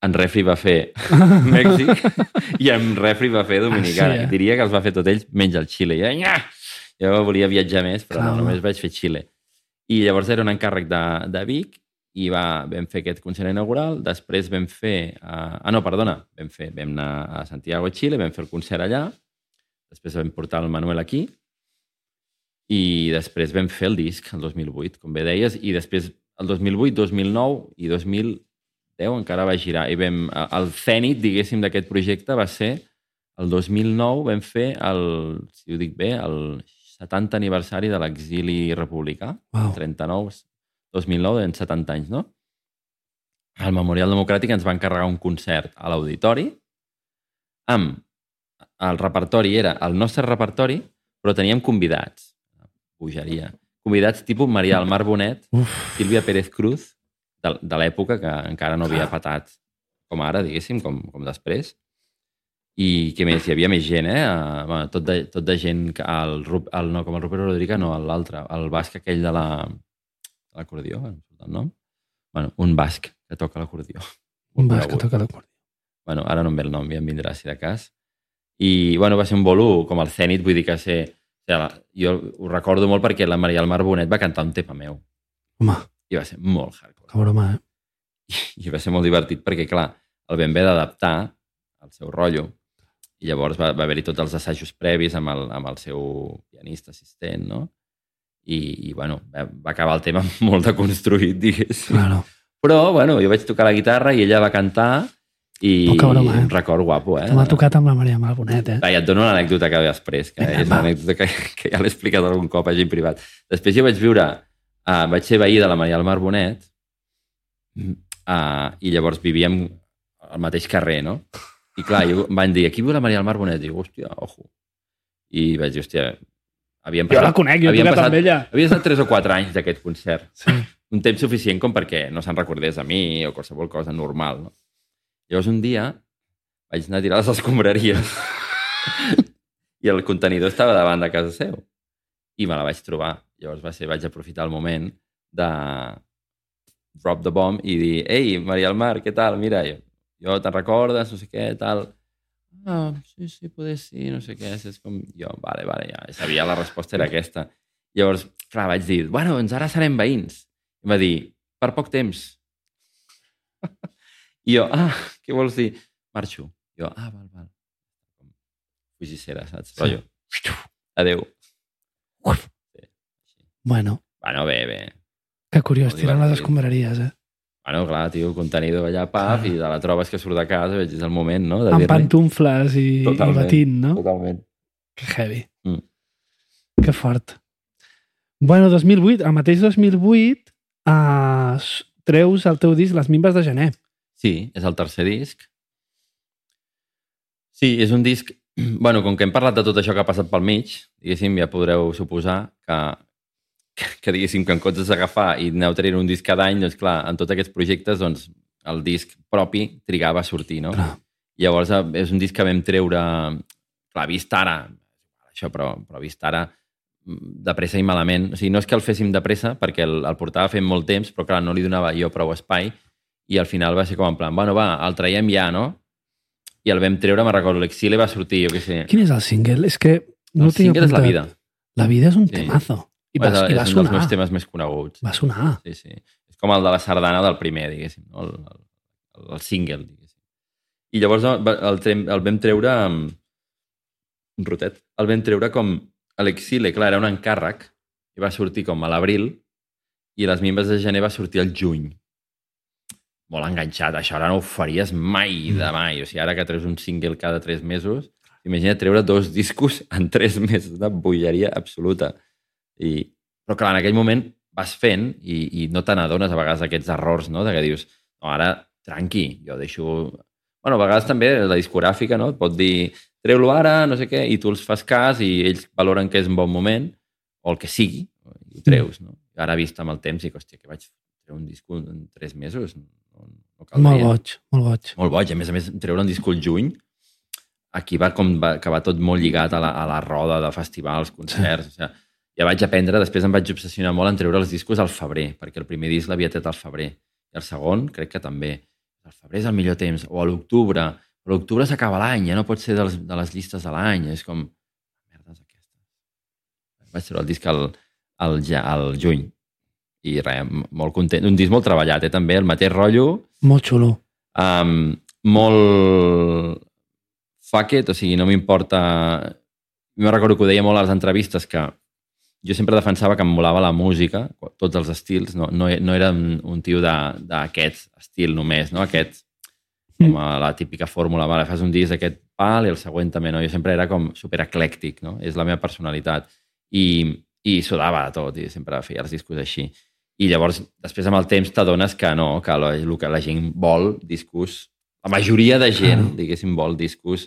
en Refri va fer Mèxic i en Refri va fer Dominicana. Ah, sí, eh? Diria que els va fer tot ells, menys el Xile. I, ja, jo volia viatjar més, però Clar, no, només vaig fer Xile. I llavors era un encàrrec de, de Vic i va, vam fer aquest concert inaugural, després vam fer... Uh, ah, no, perdona, vam, fer, vam anar a Santiago, Xile, vam fer el concert allà, després vam portar el Manuel aquí, i després vam fer el disc, el 2008, com bé deies, i després el 2008, 2009 i 2010 encara va girar. I vam, el cènit, diguéssim, d'aquest projecte va ser el 2009 vam fer el, si ho dic bé, el 70 aniversari de l'exili republicà, Wow. 39, 2009, en 70 anys, no? El Memorial Democràtic ens va encarregar un concert a l'auditori amb el repertori era el nostre repertori, però teníem convidats. Bogeria. Convidats tipus Maria del Mar Bonet, Uf. Sílvia Pérez Cruz, de, de l'època que encara no havia patat com ara, diguéssim, com, com després. I què més? Hi havia més gent, eh? Uh, bueno, tot, de, tot de gent... Que el, el, no, com el Rupert Rodríguez, no, l'altre, el basc aquell de la de l'acordió, no surt el nom. Bueno, un basc que toca l'acordió. Un basc que toca l'acordió. Bueno, ara no em ve el nom, ja em vindrà, si de cas. I, bueno, va ser un bolo com el Zenit, vull dir que ser... O sigui, jo ho recordo molt perquè la Maria del Mar Bonet va cantar un tema meu. Home, I va ser molt hardcore. que broma, eh? I va ser molt divertit perquè, clar, el vam haver d'adaptar al seu rotllo i llavors va, va haver-hi tots els assajos previs amb el, amb el seu pianista assistent, no? I, i bueno, va, va acabar el tema molt deconstruït, diguéssim. Claro. Però, bueno, jo vaig tocar la guitarra i ella va cantar i Oh, broma, eh? un record guapo, eh? M'ha tocat amb la Maria Malbonet, eh? Va, ja et dono l'anècdota que ve després, que Vinga, és va. una anècdota que, que ja l'he explicat algun cop així en privat. Després jo vaig viure, uh, vaig ser veí de la Maria del Mar Bonet uh, i llavors vivíem al mateix carrer, no? I clar, jo, em van dir, aquí viu la Maria del Mar Bonet. I dic, hòstia, ojo. I vaig dir, hòstia, havíem Jo la conec, jo he tocat passat, amb ella. Havia estat 3 o 4 anys d'aquest concert. Sí. Un temps suficient com perquè no se'n recordés a mi o qualsevol cosa normal, no? Llavors un dia vaig anar a tirar les escombraries i el contenidor estava davant de casa seu i me la vaig trobar. Llavors va ser, vaig aprofitar el moment de drop the bomb i dir, ei, Maria del Mar, què tal? Mira, jo, jo te'n recordes, no sé què, tal. Ah, sí, sí, poder sí, no sé què. És com... Jo, vale, vale, ja sabia la resposta era aquesta. Llavors, clar, vaig dir, bueno, doncs ara serem veïns. I va dir, per poc temps. I jo, ah, què vols dir? Marxo. Jo, ah, val, val. Fugissera, saps? Sí. Rollo. Adéu. Bueno, Bueno, bé, bé. que curiós, tirant les escombraries, eh? Bueno, clar, tio, el contenidor allà, paf, Ah. i de la trobes que surt de casa, veig, és el moment, no? De Amb pantufles i, i Totalment. batint, no? Totalment. Que heavy. Mm. Que fort. Bueno, 2008, el mateix 2008, uh, treus el teu disc Les Mimbes de Gener. Sí, és el tercer disc. Sí, és un disc... Bueno, com que hem parlat de tot això que ha passat pel mig, diguéssim, ja podreu suposar que, que, que diguéssim, que en comptes d'agafar i aneu tenint un disc cada any, doncs clar, en tots aquests projectes, doncs el disc propi trigava a sortir, no? Clar. Llavors eh, és un disc que vam treure, clar, vist ara, això, però, però vist ara, mm, de pressa i malament. O sigui, no és que el féssim de pressa, perquè el, el portava fent molt temps, però clar, no li donava jo prou espai, i al final va ser com en plan, bueno, va, el traiem ja, no? I el vam treure, me'n recordo, l'exili va sortir, jo què sé. Quin és el single? És que no el single és La vida. La vida és un Sí. temazo. I va, és, i va és un dels sonar. meus temes més coneguts. Va sonar. Sí, sí. És com el de la sardana del primer, diguéssim, no? el, el, el single, diguéssim. I llavors el, el, el vam treure amb... Un rotet. El vam treure com a l'exili, clar, era un encàrrec, i va sortir com a l'abril, i les mimbes de gener va sortir al juny. Molt enganxat. Això ara no ho faries mai de mai. O sigui, ara que treus un single cada tres mesos, imagina treure dos discos en tres mesos de bogeria absoluta. I, però clar, en aquell moment vas fent i, i no te n'adones a vegades d'aquests errors, no? De que dius, no, ara, tranqui, jo deixo... Bueno, a vegades també la discogràfica no? et pot dir treu-lo ara, no sé què, i tu els fas cas i ells valoren que és un bon moment, o el que sigui, i ho treus, no? I ara vist amb el temps, dic, hòstia, que vaig treure un disc en tres mesos? No, no caldria. Molt boig, molt boig. Molt boig. A més a més, treure un disc al juny, aquí va com va, que va tot molt lligat a la, a la roda de festivals, concerts... Sí. O sigui, ja vaig aprendre, després em vaig obsessionar molt en treure els discos al febrer, perquè el primer disc l'havia tret al febrer. I el segon, crec que també. El febrer és el millor temps. O a l'octubre. A l'octubre s'acaba l'any, ja no pot ser dels, de les llistes de l'any. És com... Merda és aquesta. Vaig treure el disc al, al, al juny. I res, molt content. Un disc molt treballat, eh, també. El mateix rotllo, Molt xulo. um, molt fuck it, o sigui, no m'importa... Jo me recordo que ho deia molt a les entrevistes, que jo sempre defensava que em molava la música, tots els estils, no, no, no era un, tio d'aquest estil només, no? Aquest, com a la típica fórmula, vale, fas un disc d'aquest pal i el següent també, no? Jo sempre era com super eclèctic, no? És la meva personalitat. I, i sudava de tot, i sempre feia els discos així. I llavors, després amb el temps t'adones que no, que la, el que la gent vol, discos... La majoria de gent, Claro. diguéssim, vol discos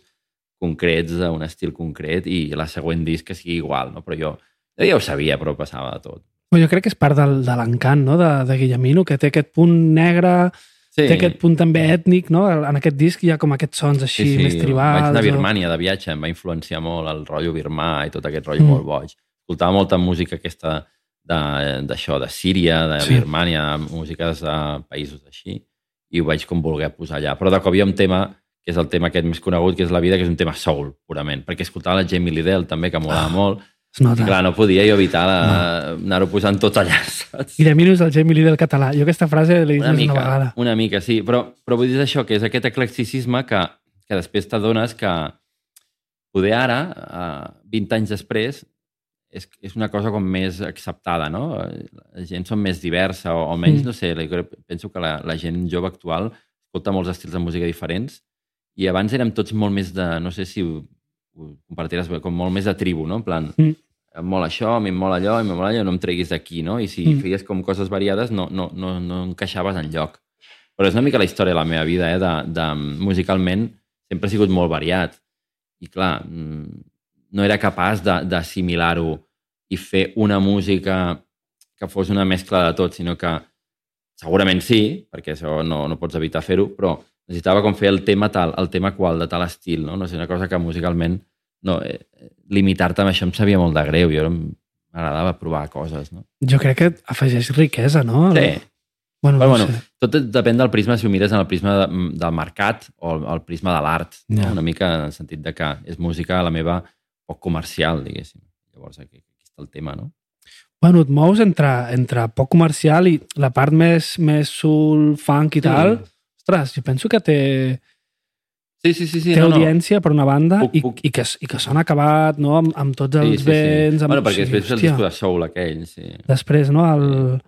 concrets, d'un estil concret, i la següent disc que sigui igual, no? Però jo, jo ja ho sabia, però passava de tot. Jo crec que és part del, de l'encant no? de, de Guillemino, que té aquest punt negre, Sí. té aquest punt també ètnic, no? En aquest disc hi ha com aquests sons així, sí, sí. més tribals. Vaig anar a o- Birmània de viatge, em va influenciar molt el rotllo birmà i tot aquest rotllo Mm. molt boig. Escoltava molta música aquesta d'això, de, de Síria, de Sí. Birmània, músiques de països així, i ho vaig com voler posar allà. Però de cop hi ha un tema que és el tema aquest més conegut, que és la vida, que és un tema soul, purament. Perquè escoltava la Jamie Liddell també, que molava Ah, molt, Es nota. i clar, no podia jo evitar la- anar-ho posant tot allà, saps? Guillemino és el Jamie Lee del català. Jo aquesta frase l'he dit Una mica, una vegada. una mica, sí. Però, però vull dir això, que és aquest eclecticisme que, que després t'adones que poder ara, eh, 20 anys després, és, és una cosa com més acceptada, no? La gent són més diversa, o almenys, Mm. no sé, penso que la, la gent jove actual escolta molts estils de música diferents i abans érem tots molt més de, no sé si ho, ho compartiràs, bé, com molt més de tribu, no? En plan, Mm. em mola això, a mi em mola allò, a mi em mola allò, no em treguis d'aquí, no? I si Mm. feies com coses variades no, no, no, no encaixaves en lloc. Però és una mica la història de la meva vida, eh? De, de, musicalment sempre ha sigut molt variat. I clar, mm, no era capaç d'assimilar-ho i fer una música que fos una mescla de tot, sinó que segurament sí, perquè això no, no pots evitar fer-ho, però necessitava com fer el tema tal, el tema qual, de tal estil, no? No sé, una cosa que musicalment no, eh, limitar-te amb això em sabia molt de greu. Jo m'agradava provar coses, no? Jo crec que afegeix riquesa, no? Sí. Bueno, Però, no bueno, sé. tot depèn del prisma, si ho mires en el prisma de, del mercat o el, el prisma de l'art, no? Ja. una mica en el sentit de que és música, la meva, poc comercial, diguéssim. Llavors, aquí, aquí està el tema, no? Bueno, et mous entre, entre poc comercial i la part més, més soul, funk i Sí. tal. Ostres, jo penso que té, Sí, sí, sí. sí té no, no. audiència, per una banda, Puc- i, puc- i, que, i que sona acabat, no?, amb, amb tots Sí, els sí, vents... sí. Amb, Bueno, perquè sí, després és el disco de soul aquell, sí. Després, no?, el...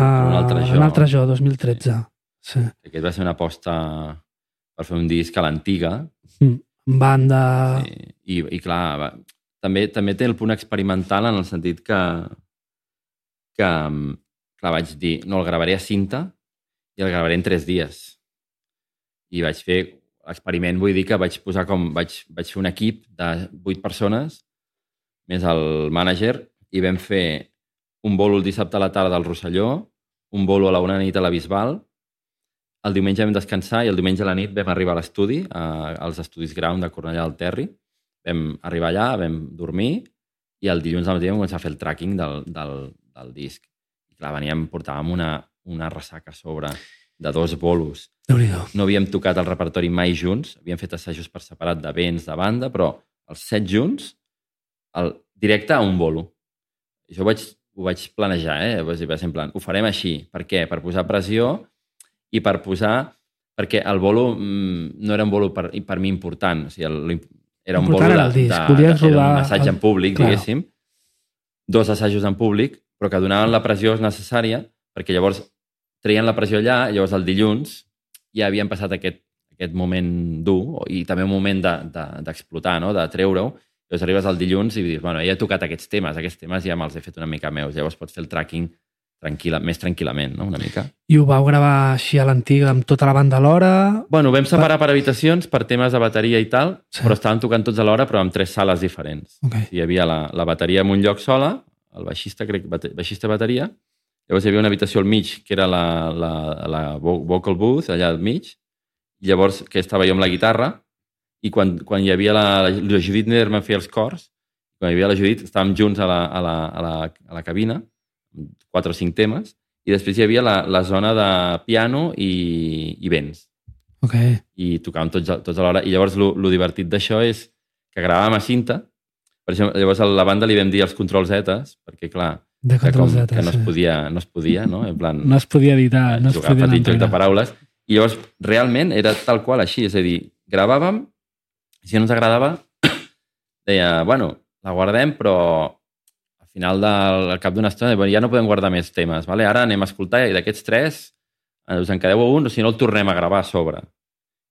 Uh, Un altre jo. Un altre jo, 2013. Sí. Aquest va ser una aposta per fer un disc a l'antiga, Mm. Banda... sí. I, i clar, va, també, també té el punt experimental en el sentit que, que clar, vaig dir, no, el gravaré a cinta i el gravaré en tres dies. I vaig fer l'experiment, vull dir que vaig posar com, vaig, vaig fer un equip de vuit persones, més el mànager, i vam fer un bolo el dissabte a la tarda al Rosselló, un bolo a la una nit a la Bisbal, el diumenge vam descansar i el diumenge a la nit vam arribar a l'estudi, a- als estudis Ground de Cornellà del Terri. Vam arribar allà, vam dormir i el dilluns al matí vam començar a fer el tracking del, del, del disc. I clar, veníem, portàvem una, una ressaca a sobre de dos bolos. nhi No havíem tocat el repertori mai junts, havíem fet assajos per separat de vents, de banda, però els set junts, el, directe a un bolo. Això ho vaig, ho vaig planejar, eh? Vaig dir, en plan, ho farem així. Per què? Per posar pressió i per posar... Perquè el bolo mm, no era un bolo per, per mi important. O sigui, el, era un Important bolo de, disc. de, de, era rodar un assaig el- en públic, Claro. diguéssim. Dos assajos en públic, però que donaven la pressió necessària perquè llavors treien la pressió allà llavors el dilluns ja havien passat aquest, aquest moment dur i també un moment d'explotar, de, d'explotar, no? de treure-ho. Llavors arribes al dilluns i dius, bueno, ja he tocat aquests temes, aquests temes ja me'ls he fet una mica meus. Llavors pots fer el tracking tranquil·la, més tranquil·lament, no? una mica. I ho vau gravar així a l'antiga amb tota la banda alhora? Bueno, vam separar per habitacions per temes de bateria i tal, Sí. però estaven tocant tots alhora, però amb tres sales diferents. Ok. Hi havia la, la bateria en un lloc sola, el baixista, crec, bate, baixista bateria, llavors hi havia una habitació al mig, que era la, la, la vo- vocal booth, allà al mig, i llavors que estava jo amb la guitarra, i quan, quan hi havia la, la Judit Nederman feia els cors, quan hi havia la Judit, estàvem junts a la, a la, a la, a la cabina, quatre o cinc temes, i després hi havia la, la zona de piano i, i vents Ok. i tocàvem tots, a- tots alhora. I llavors, lo, lo divertit d'això és que gravàvem a cinta, per exemple, llavors a la banda li vam dir els controls zetes, perquè, clar, De que, com, control Z, que no, es podia, no es podia, no? En plan, No es podia editar, no es podia petit joc de paraules. I llavors, realment, era tal qual així. És a dir, gravàvem, si no ens agradava, deia, bueno, la guardem, però final del al cap d'una estona, bueno, ja no podem guardar més temes. Vale? Ara anem a escoltar i d'aquests tres eh, us en quedeu un, o si no el tornem a gravar a sobre.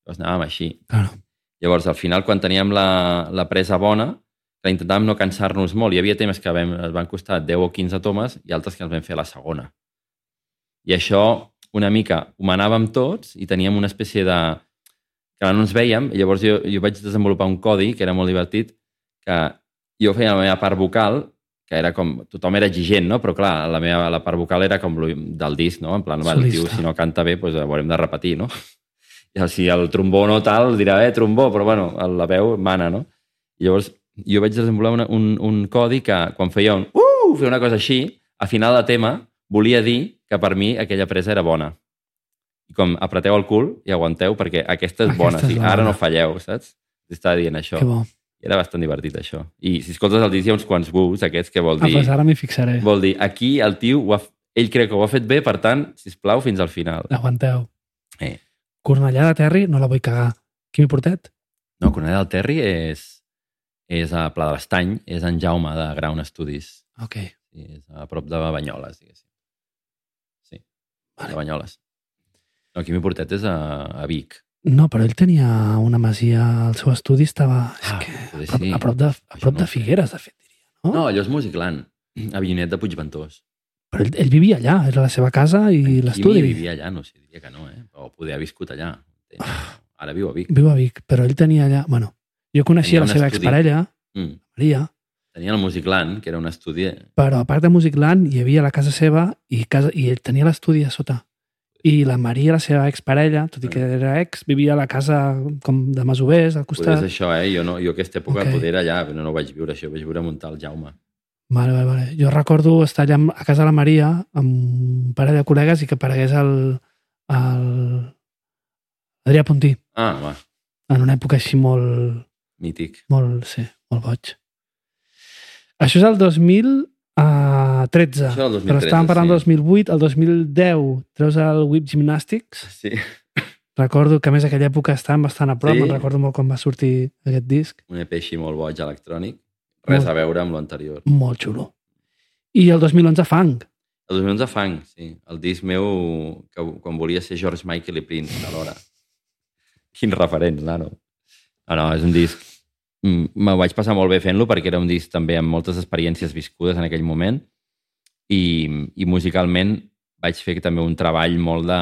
Llavors anàvem així. Claro. Llavors, al final, quan teníem la, la presa bona, que intentàvem no cansar-nos molt. Hi havia temes que vam, ens van costar 10 o 15 tomes i altres que ens vam fer a la segona. I això, una mica, ho manàvem tots i teníem una espècie de... que no ens veiem, i llavors jo, jo vaig desenvolupar un codi que era molt divertit, que jo feia la meva part vocal, que era com... Tothom era exigent, no? Però clar, la meva la part vocal era com del disc, no? En plan, va, el tio, si no canta bé, doncs ho haurem de repetir, no? I si el trombó no tal, dirà, eh, trombó, però bueno, la veu mana, no? I llavors jo vaig desenvolupar una, un, un codi que quan feia un uh, feia una cosa així, a final de tema volia dir que per mi aquella presa era bona. I com apreteu el cul i aguanteu perquè aquesta és Aquesta bona, és sí, la ara bona. no falleu, saps? Estava dient això. Que bo. I era bastant divertit, això. I si escoltes el disc hi ha uns quants woos, aquests, que vol Ah, dir... doncs ara m'hi fixaré. Vol dir, aquí el tio, ho ha, ell crec que ho ha fet bé, per tant, si plau fins al final. Aguanteu. Eh. Cornellà de Terri, no la vull cagar. Quimi Portet? No, Cornellà del Terri és, és a Pla de l'Estany, és en Jaume de Ground Studies. Ok. Sí, és a prop de Banyoles, diguéssim. Sí, vale. de Banyoles. No, Quimi Portet és a, a Vic. No, però ell tenia una masia, el seu estudi estava... És Ah, que a prop, sí. a prop, de, a prop no de. Figueres, de fet, diria. No? No, allò és Musicland, a Vinyet de Puigventós. Però ell, ell vivia allà, era la seva casa i Quimi l'estudi. vivia allà, no sé, diria que no, eh? O poder haver viscut allà. Ara viu a Vic. Viu a Vic, però ell tenia allà... Bueno, jo coneixia Tenia la seva estudi. exparella, Mm. Maria, Tenia el Musicland, que era un estudi... però a part de Musicland hi havia la casa seva i, casa, i ell tenia l'estudi a sota. I la Maria, la seva exparella, tot i que era ex, vivia a la casa com de masovers, al Poder costat. és això, eh? Jo, no, jo aquesta època Ok. okay. poder era allà, però no ho vaig viure, això. Vaig viure muntar el Jaume. Vale, vale, vale. Jo recordo estar allà a casa de la Maria amb un parell de col·legues i que aparegués el, el Adrià Puntí Ah, va, en una època així molt, mític. molt, sí, molt boig. Això és el 2013, Això és el 2013, però estàvem parlant sí. del 2008, el 2010 treus el Whip Gymnastics. Sí, Recordo que a més aquella època estàvem bastant a prop, Sí. me'n recordo molt quan va sortir aquest disc. un EP així molt boig electrònic. Res Molt. a veure amb l'anterior. Molt xulo. I el 2011 Funk. El 2011 Fang, sí. El disc meu que quan volia ser George Michael i Prince alhora. Quins referents, nano. No, no, és un disc me vaig passar molt bé fent-lo perquè era un disc també amb moltes experiències viscudes en aquell moment i, i musicalment vaig fer també un treball molt de...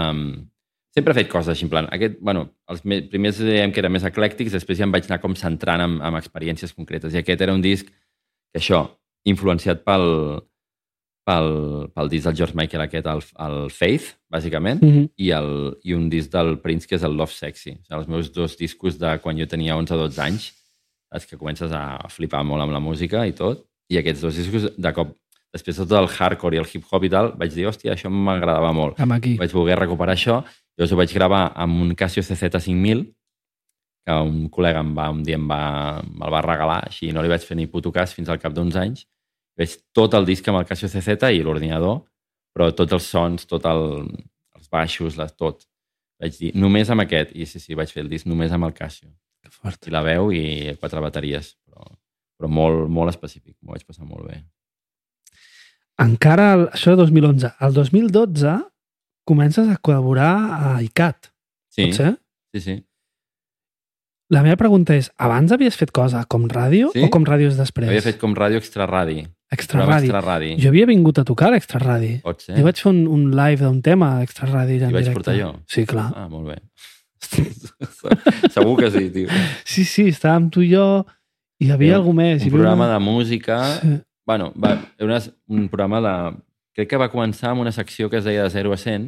Sempre he fet coses així, en plan, aquest, bueno, els me, primers dèiem que eren més eclèctics, després ja em vaig anar com centrant en, en experiències concretes. I aquest era un disc que això, influenciat pel, pel, pel disc del George Michael aquest, el, el Faith, bàsicament, Mhm. i, el, i un disc del Prince que és el Love Sexy. O sigui, els meus dos discos de quan jo tenia 11 o 12 anys, saps que comences a flipar molt amb la música i tot, i aquests dos discos, de cop, després de tot el hardcore i el hip-hop i tal, vaig dir, hòstia, això m'agradava molt. Amb aquí. Vaig voler recuperar això, llavors ho vaig gravar amb un Casio CZ5000, que un col·lega em va, un dia em va, me'l va regalar, així no li vaig fer ni puto cas fins al cap d'uns anys. Veig tot el disc amb el Casio CZ i l'ordinador, però tots els sons, tot el, els baixos, les, tot. Vaig dir, només amb aquest. I sí, sí, vaig fer el disc només amb el Casio. Fort. I la veu i quatre bateries, però, però molt, molt específic. M'ho vaig passar molt bé. Encara, el, això de 2011. El 2012 comences a col·laborar a ICAT. Sí, Pot ser? sí, sí. La meva pregunta és, abans havies fet cosa com ràdio Sí? o com ràdios després? Havia fet com ràdio extra radi. Extra Programa ràdio. Extra radi. Jo havia vingut a tocar a l'Extra Ràdio. Pot ser. Jo vaig fer un, un live d'un tema a Extra Ràdio. I vaig directe. portar jo? Sí, clar. Ah, molt bé. Segur que sí, tio. Sí, sí, estàvem tu i jo i hi havia algú més. Un programa una- de música... Sí. Bueno, va, era una, un programa de... Crec que va començar amb una secció que es deia de 0 a 100,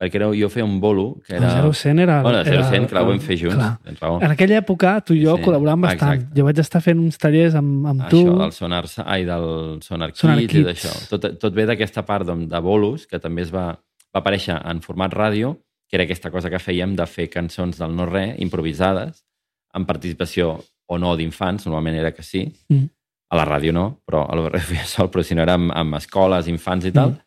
perquè era, jo feia un bolo, que era... El 0 100 era... Bueno, de 0 a era- 100, clar, ho vam fer junts. Clar. Tens raó. En aquella època, tu i jo Sí, col·laboràvem bastant. exacte. Jo vaig estar fent uns tallers amb, amb tu. Això del Sonar, ai, del Sonar Kids, Sonar i Kids. d'això. Tot, tot ve d'aquesta part doncs, de bolos, que també es va, va aparèixer en format ràdio, que era aquesta cosa que fèiem de fer cançons del no-res, improvisades, amb participació o no d'infants, normalment era que sí, Mm. a la ràdio no, però a l'ORF feia sol, però si no era amb, amb escoles, infants i tal, Mm.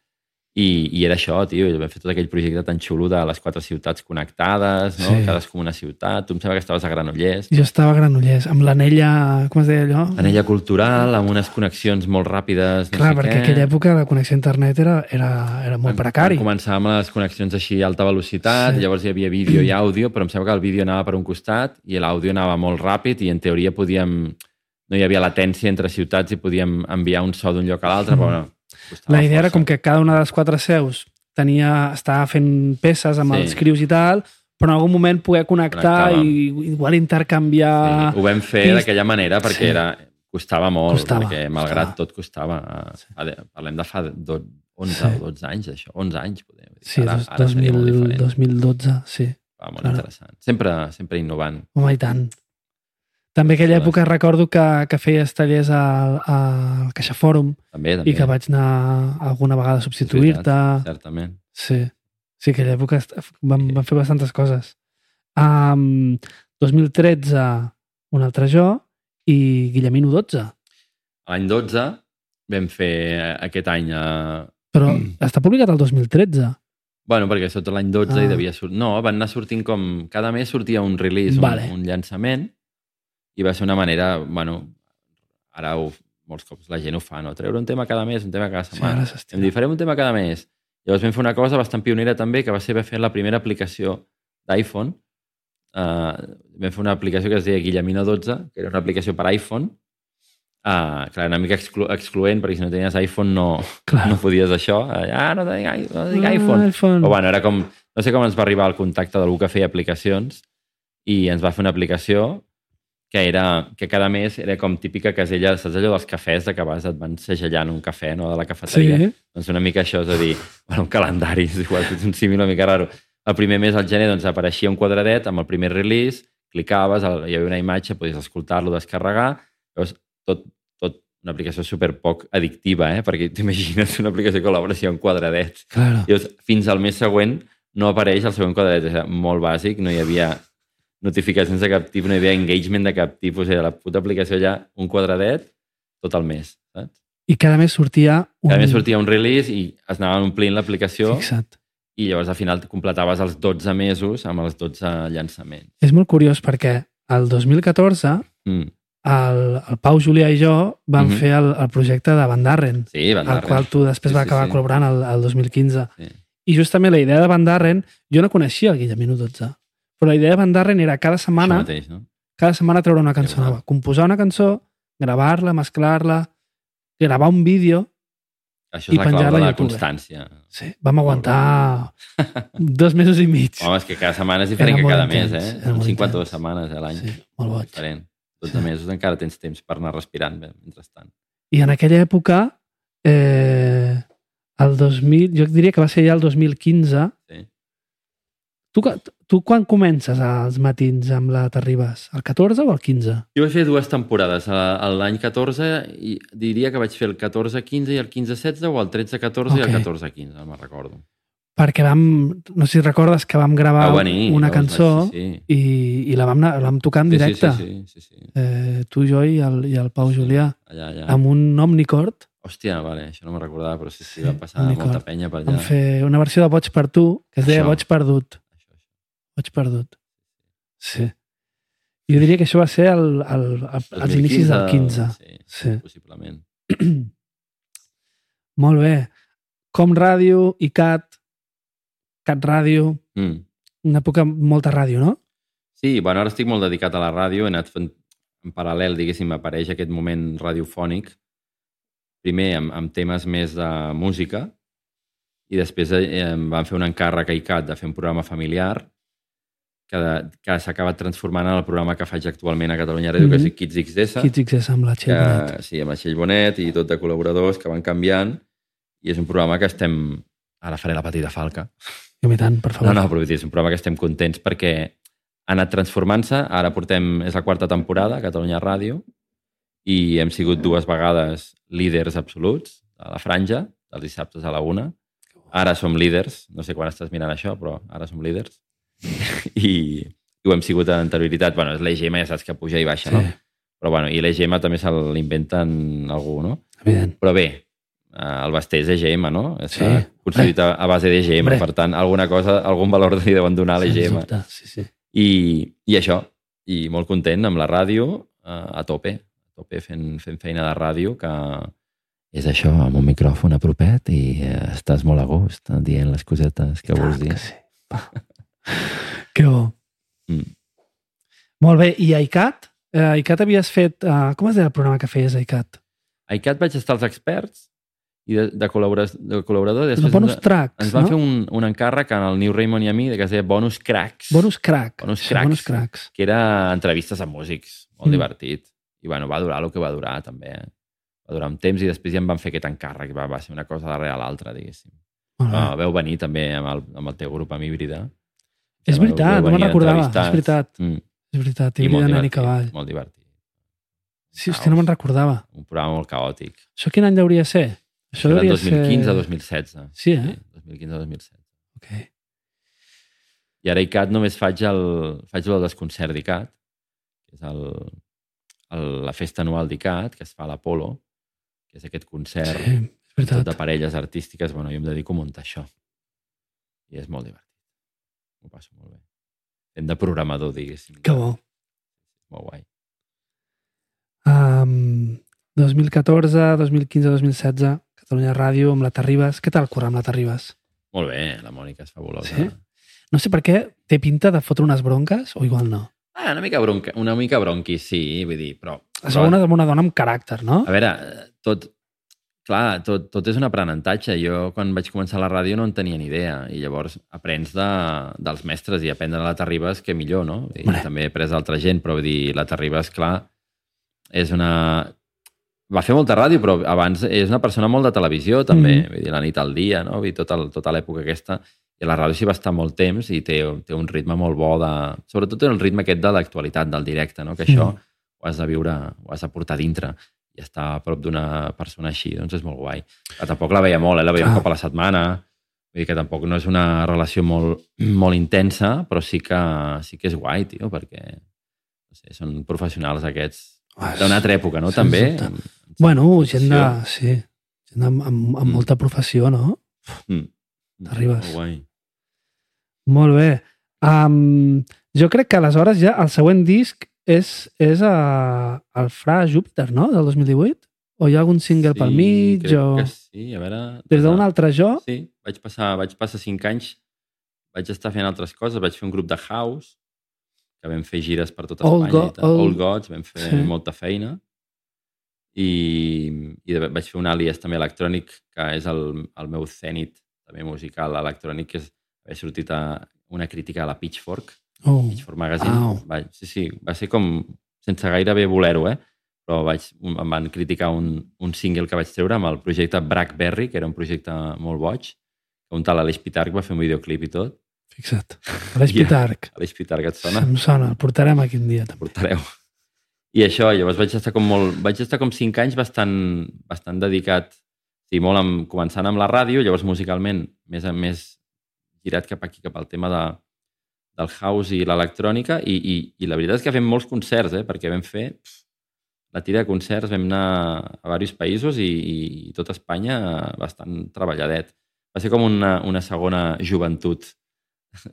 I, i era això, tio, vam fer tot aquell projecte tan xulo de les quatre ciutats connectades, no? Sí. cadascú una ciutat, tu em sembla que estaves a Granollers, Jo estava a Granollers, amb l'anella... Com es deia allò? anella cultural, amb unes connexions molt ràpides, no Clar, sé perquè què. en aquella època la connexió a internet era, era, era molt Vam- precari. Vam començar amb les connexions així a alta velocitat, Sí. llavors hi havia vídeo i àudio, però em sembla que el vídeo anava per un costat i l'àudio anava molt ràpid i en teoria podíem... No hi havia latència entre ciutats i podíem enviar un so d'un lloc a l'altre, però bueno, costava La idea era força. com que cada una de les quatre seus tenia, estava fent peces amb Sí. els crius i tal, però en algun moment poder connectar Connectàvem. i igual intercanviar... Sí, ho vam fer pist- d'aquella manera perquè Sí. era, costava molt, Costava, perquè malgrat costava. tot costava. Sí. Parlem de fa do, 11 Sí. o 12 anys, això. 11 anys, podem dir. Sí, ara, dos, ara seria molt 2000, diferent. 2012, sí. Va, molt Claro. interessant. Sempre, sempre innovant. Home, i tant. També aquella època recordo que, que feies tallers al, al Caixa Fòrum També, també. i que vaig anar alguna vegada a substituir-te. veritat, Certament. Sí. Sí, aquella època vam, vam fer bastantes coses. Um, 2013, un altre jo, i Guillemino 12. L'any 12 vam fer eh, aquest any... Eh, Però està publicat el 2013. bueno, perquè sota l'any 12 Ah. hi devia sortir... No, van anar sortint com... Cada mes sortia un release, Vale. un, un llançament, i va ser una manera... Bueno, ara ho, molts cops la gent ho fa, no? Treure un tema cada mes, un tema cada Sí, setmana. s'estila. Em dir, farem un tema cada mes. Llavors vam fer una cosa bastant pionera també, que va ser fer la primera aplicació d'iPhone. Uh, vam fer una aplicació que es deia Guillemino 12, que era una aplicació per iPhone. Uh, clar, una mica exclu excloent, perquè si no tenies iPhone no, Clar. no podies això. Uh, ah, no tinc, no tinc Ah, iPhone. iPhone. Però bueno, era com... No sé com ens va arribar el contacte d'algú que feia aplicacions i ens va fer una aplicació que era que cada mes era com típica casella, saps allò dels cafès de que vas, et van segellant un cafè no, de la cafeteria? Sí. Doncs una mica això, és a dir, bueno, un calendari, és igual, és un símil una mica raro. El primer mes, al gener, doncs, apareixia un quadradet amb el primer release, clicaves, hi havia una imatge, podies escoltar-lo, descarregar, llavors tot, tot una aplicació super poc addictiva, eh? perquè t'imagines una aplicació que l'abracia un quadradet. Claro. Llavors, fins al mes següent no apareix el següent quadradet, era molt bàsic, no hi havia notificacions de cap tipus, no hi havia engagement de cap tipus, era la puta aplicació ja un quadradet tot el mes, saps? I cada mes sortia un... Cada mes sortia un release i es anaven omplint l'aplicació Fixa't. i llavors al final completaves els 12 mesos amb els 12 llançaments. És molt curiós perquè el 2014 Mm. el, el Pau, Julià i jo vam Mhm. fer el, el projecte de Van Darren, Sí, Van el Darren. qual tu després Sí, vas sí, acabar sí. col·laborant el, el 2015. Sí. I justament la idea de Van Darren, jo no coneixia el Guillemino 12, però la idea de Van Darren era cada Això setmana mateix, no? cada setmana treure una cançó nova. Composar una cançó, gravar-la, mesclar-la, gravar un vídeo. Això I és la clau penjar-la de a la YouTube. constància. Sí, vam aguantar dos mesos i mig. Home, és que cada setmana és diferent Era que cada intens, mes, eh? Són molt 52 intens. setmanes a l'any. Sí, molt boig. Diferent. 12 mesos encara tens temps per anar respirant bé, mentrestant. I en aquella època, eh, el 2000, jo diria que va ser ja el 2015, Sí. Tu, tu quan comences als matins amb la Terribas? El 14 o el 15? Jo vaig fer dues temporades. L'any 14, i diria que vaig fer el 14-15 i el 15-16 o el 13-14 i Ok. el 14-15, no me'n recordo. Perquè vam, no sé si recordes que vam gravar Vau venir, una cançó sí, sí. i, i la, vam, la vam tocar en Sí, sí, directe. sí, sí, sí, sí. Eh, tu, jo i el, i el Pau Julià. Allà, allà. Amb un Omnicord Hòstia, vale, això no me'n recordava, però sí, sí, Sí, va passar Omnicord. molta penya per allà. vam fer una versió de Boig per tu que es deia Això. Boig perdut. Boig perdut. Sí. Jo diria que això va ser el, el, el, als 2015, inicis del 15. Sí, Sí. possiblement. Molt bé. Com ràdio, ICAT, CAT Ràdio, Mm. una època molta ràdio, no? Sí, bueno, ara estic molt dedicat a la ràdio, he anat fent en paral·lel, diguéssim, apareix aquest moment radiofònic, primer amb, amb temes més de música, i després eh, em van fer un encàrrec a ICAT de fer un programa familiar que, de- que s'ha acabat transformant en el programa que faig actualment a Catalunya Ràdio, que Mhm. és Kids XS, Kids XS amb la Txell Bonet. que, sí, amb la Txell Bonet i tot de col·laboradors que van canviant, i és un programa que estem... Ara faré la petita falca. Jo i tant, per No, favor. no, però vull dir, és un programa que estem contents perquè ha anat transformant-se. Ara portem, és la quarta temporada a Catalunya Ràdio i hem sigut dues vegades líders absoluts a la franja, dels dissabtes a la una. Ara som líders, no sé quan estàs mirant això, però ara som líders. I, i ho hem sigut en anterioritat. Bueno, és l'EGM, ja saps que puja i baixa, Sí, no? Però bueno, i l'EGM també se l'inventen algú, no? evident. Però bé, eh, el Basté és EGM, no? Sí. Està construït a, a base d'EGM, per tant, alguna cosa, algun valor li deuen donar a l'EGM. Sí, sí. I, I això, i molt content amb la ràdio eh, a tope, a tope fent, fent feina de ràdio que és això, amb un micròfon a propet i eh, estàs molt a gust dient les cosetes que vols dir. Que sí. que bo. Mm. Molt bé, i a ICAT? Eh, a ICAT havies fet... Uh, com es deia el programa que feies a ICAT? A ICAT vaig estar als experts i de, de, col·labora, de col·laborador. Després bonus ens, tracks, ens van no? fer un, un encàrrec en el New Raymond i a mi que es deia Bonus Cracks. Bonus crack. Bonus Sí, cracks. bonus cracks. que era entrevistes amb músics, molt Mm. divertit. I bueno, va durar el que va durar, també. eh? Va durar un temps i després ja em van fer aquest encàrrec. Va, va ser una cosa darrere l'altra, diguéssim. Uh, veu venir també amb el, amb el teu grup, amb Híbrida. És veritat, no me'n recordava. És veritat, Mm. és veritat. I I molt divertit, Cavall. molt divertit. Sí, hòstia, no me'n recordava. Un programa molt caòtic. Això quin any hauria de ser? Això Això era hauria 2015 ser... a 2016. Sí, eh? 2015 a 2016. Ok. I ara ICAT només faig el, faig el desconcert d'ICAT, que és el, el, la festa anual d'ICAT, que es fa a l'Apolo, que és aquest concert Sí, és tot de parelles artístiques. Bueno, jo em dedico a muntar això. I és molt divertit. M'ho passo molt bé. Fent de programador, diguéssim. Que bo. Molt guai. Um, 2014, 2015, 2016, Catalunya Ràdio amb la Terribas. Què tal currar amb la Terribas? Molt bé, la Mònica és fabulosa. Sí? No sé per què té pinta de fotre unes bronques o igual no. Ah, una mica, bronca, una mica bronqui, sí, vull dir, però... Es veu una, una dona amb caràcter, no? A veure, tot, clar, tot, tot és un aprenentatge. Jo, quan vaig començar la ràdio, no en tenia ni idea. I llavors aprens de, dels mestres i aprendre la Terribas, que millor, no? I Vale. també he après d'altra gent, però vull dir, la Terribas, clar, és una... Va fer molta ràdio, però abans és una persona molt de televisió, també. Mhm. Vull dir, la nit al dia, no? Vull dir, tota, tota l'època aquesta. I la ràdio s'hi va estar molt temps i té, té un ritme molt bo de... Sobretot té el ritme aquest de l'actualitat, del directe, no? Que això Mhm. ho has de viure, ho has de portar dintre i estar a prop d'una persona així, doncs és molt guai. Que tampoc la veia molt, eh? la veia un Clar. cop a la setmana, vull dir que tampoc no és una relació molt, molt intensa, però sí que, sí que és guai, tio, perquè no sé, són professionals aquests Ah, d'una altra època, no? També. amb- amb Bueno, gent de... Sí, gent amb, amb, amb Mm. molta professió, no? Mm. T'arribes. Molt guai. Molt bé. Um, jo crec que aleshores ja el següent disc és, és uh, el Fra Júpiter, no?, del 2018? O hi ha algun single pel mig? crec O... que sí, a veure... Des d'un altre jo? Sí, vaig passar, vaig passar cinc anys, vaig estar fent altres coses, vaig fer un grup de house, que vam fer gires per tot Old Espanya. Go- i tal. Old- Old Gods, vam fer Sí. molta feina. I, i vaig fer un àlies també electrònic, que és el, el meu cènit també musical electrònic, que és haver sortit a una crítica a la Pitchfork, Oh. Pitchfork Magazine. Au. Vaig, sí, sí, va ser com, sense gairebé voler-ho, eh? però vaig, em van criticar un, un single que vaig treure amb el projecte Blackberry, que era un projecte molt boig, que un tal Aleix Pitarch va fer un videoclip i tot. Fixa't. Aleix I- Pitarch. Aleix Pitarch, et sona? Em sona, el portarem aquí un dia també. portareu. I això, llavors vaig estar com molt... Vaig estar com cinc anys bastant, bastant dedicat, sí, molt amb, començant amb la ràdio, llavors musicalment més, més girat cap aquí, cap al tema de, del house i l'electrònica, i, i, i la veritat és que fem molts concerts, eh, perquè vam fer pff, la tira de concerts, vam anar a diversos països i, i tot Espanya bastant treballadet. Va ser com una, una segona joventut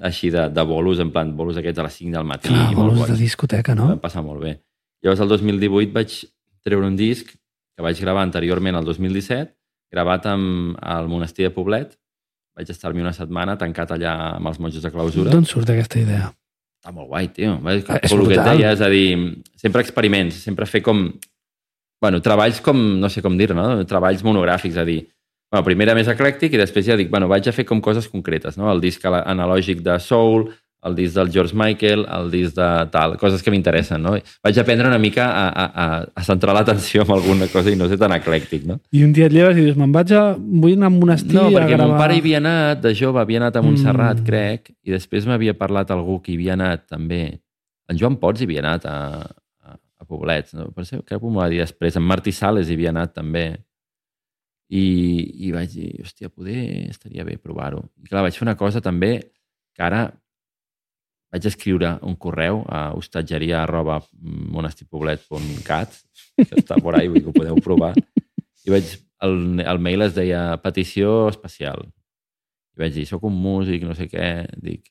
així de, de bolos, en plan bolos aquests a les 5 del matí. Clar, molt bolos de discoteca, no? vam passar molt bé. Llavors, el 2018 vaig treure un disc que vaig gravar anteriorment al 2017, gravat amb el monestir de Poblet. Vaig estar-m'hi una setmana tancat allà amb els monjos de clausura. D'on surt aquesta idea? Està molt guai, tio. Va, Eh, és el que et deia, és a dir, sempre experiments, sempre fer com... Bueno, treballs com, no sé com dir no? Treballs monogràfics, a dir, bueno, primer era més eclèctic i després ja dic, bueno, vaig a fer com coses concretes, no? El disc analògic de Soul, el disc del George Michael, el disc de tal, coses que m'interessen, no? Vaig aprendre una mica a, a, a, centrar l'atenció en alguna cosa i no ser tan eclèctic, no? I un dia et lleves i dius, me'n vaig a... Vull anar a un monestir No, perquè a gravar... mon pare hi havia anat, de jove, havia anat a Montserrat, Mm. mm. crec, i després m'havia parlat algú que hi havia anat també. En Joan Pots hi havia anat a, a, a Poblets, no? per ser, crec que m'ho va dir després. En Martí Sales hi havia anat també. I, i vaig dir, hòstia, poder estaria bé provar-ho. I clar, vaig fer una cosa també que ara vaig escriure un correu a hostatgeria arroba monastirpoblet.cat que està por ahí, vull que ho podeu provar. I vaig, el, el mail es deia petició especial. I vaig dir, sóc un músic, no sé què, dic,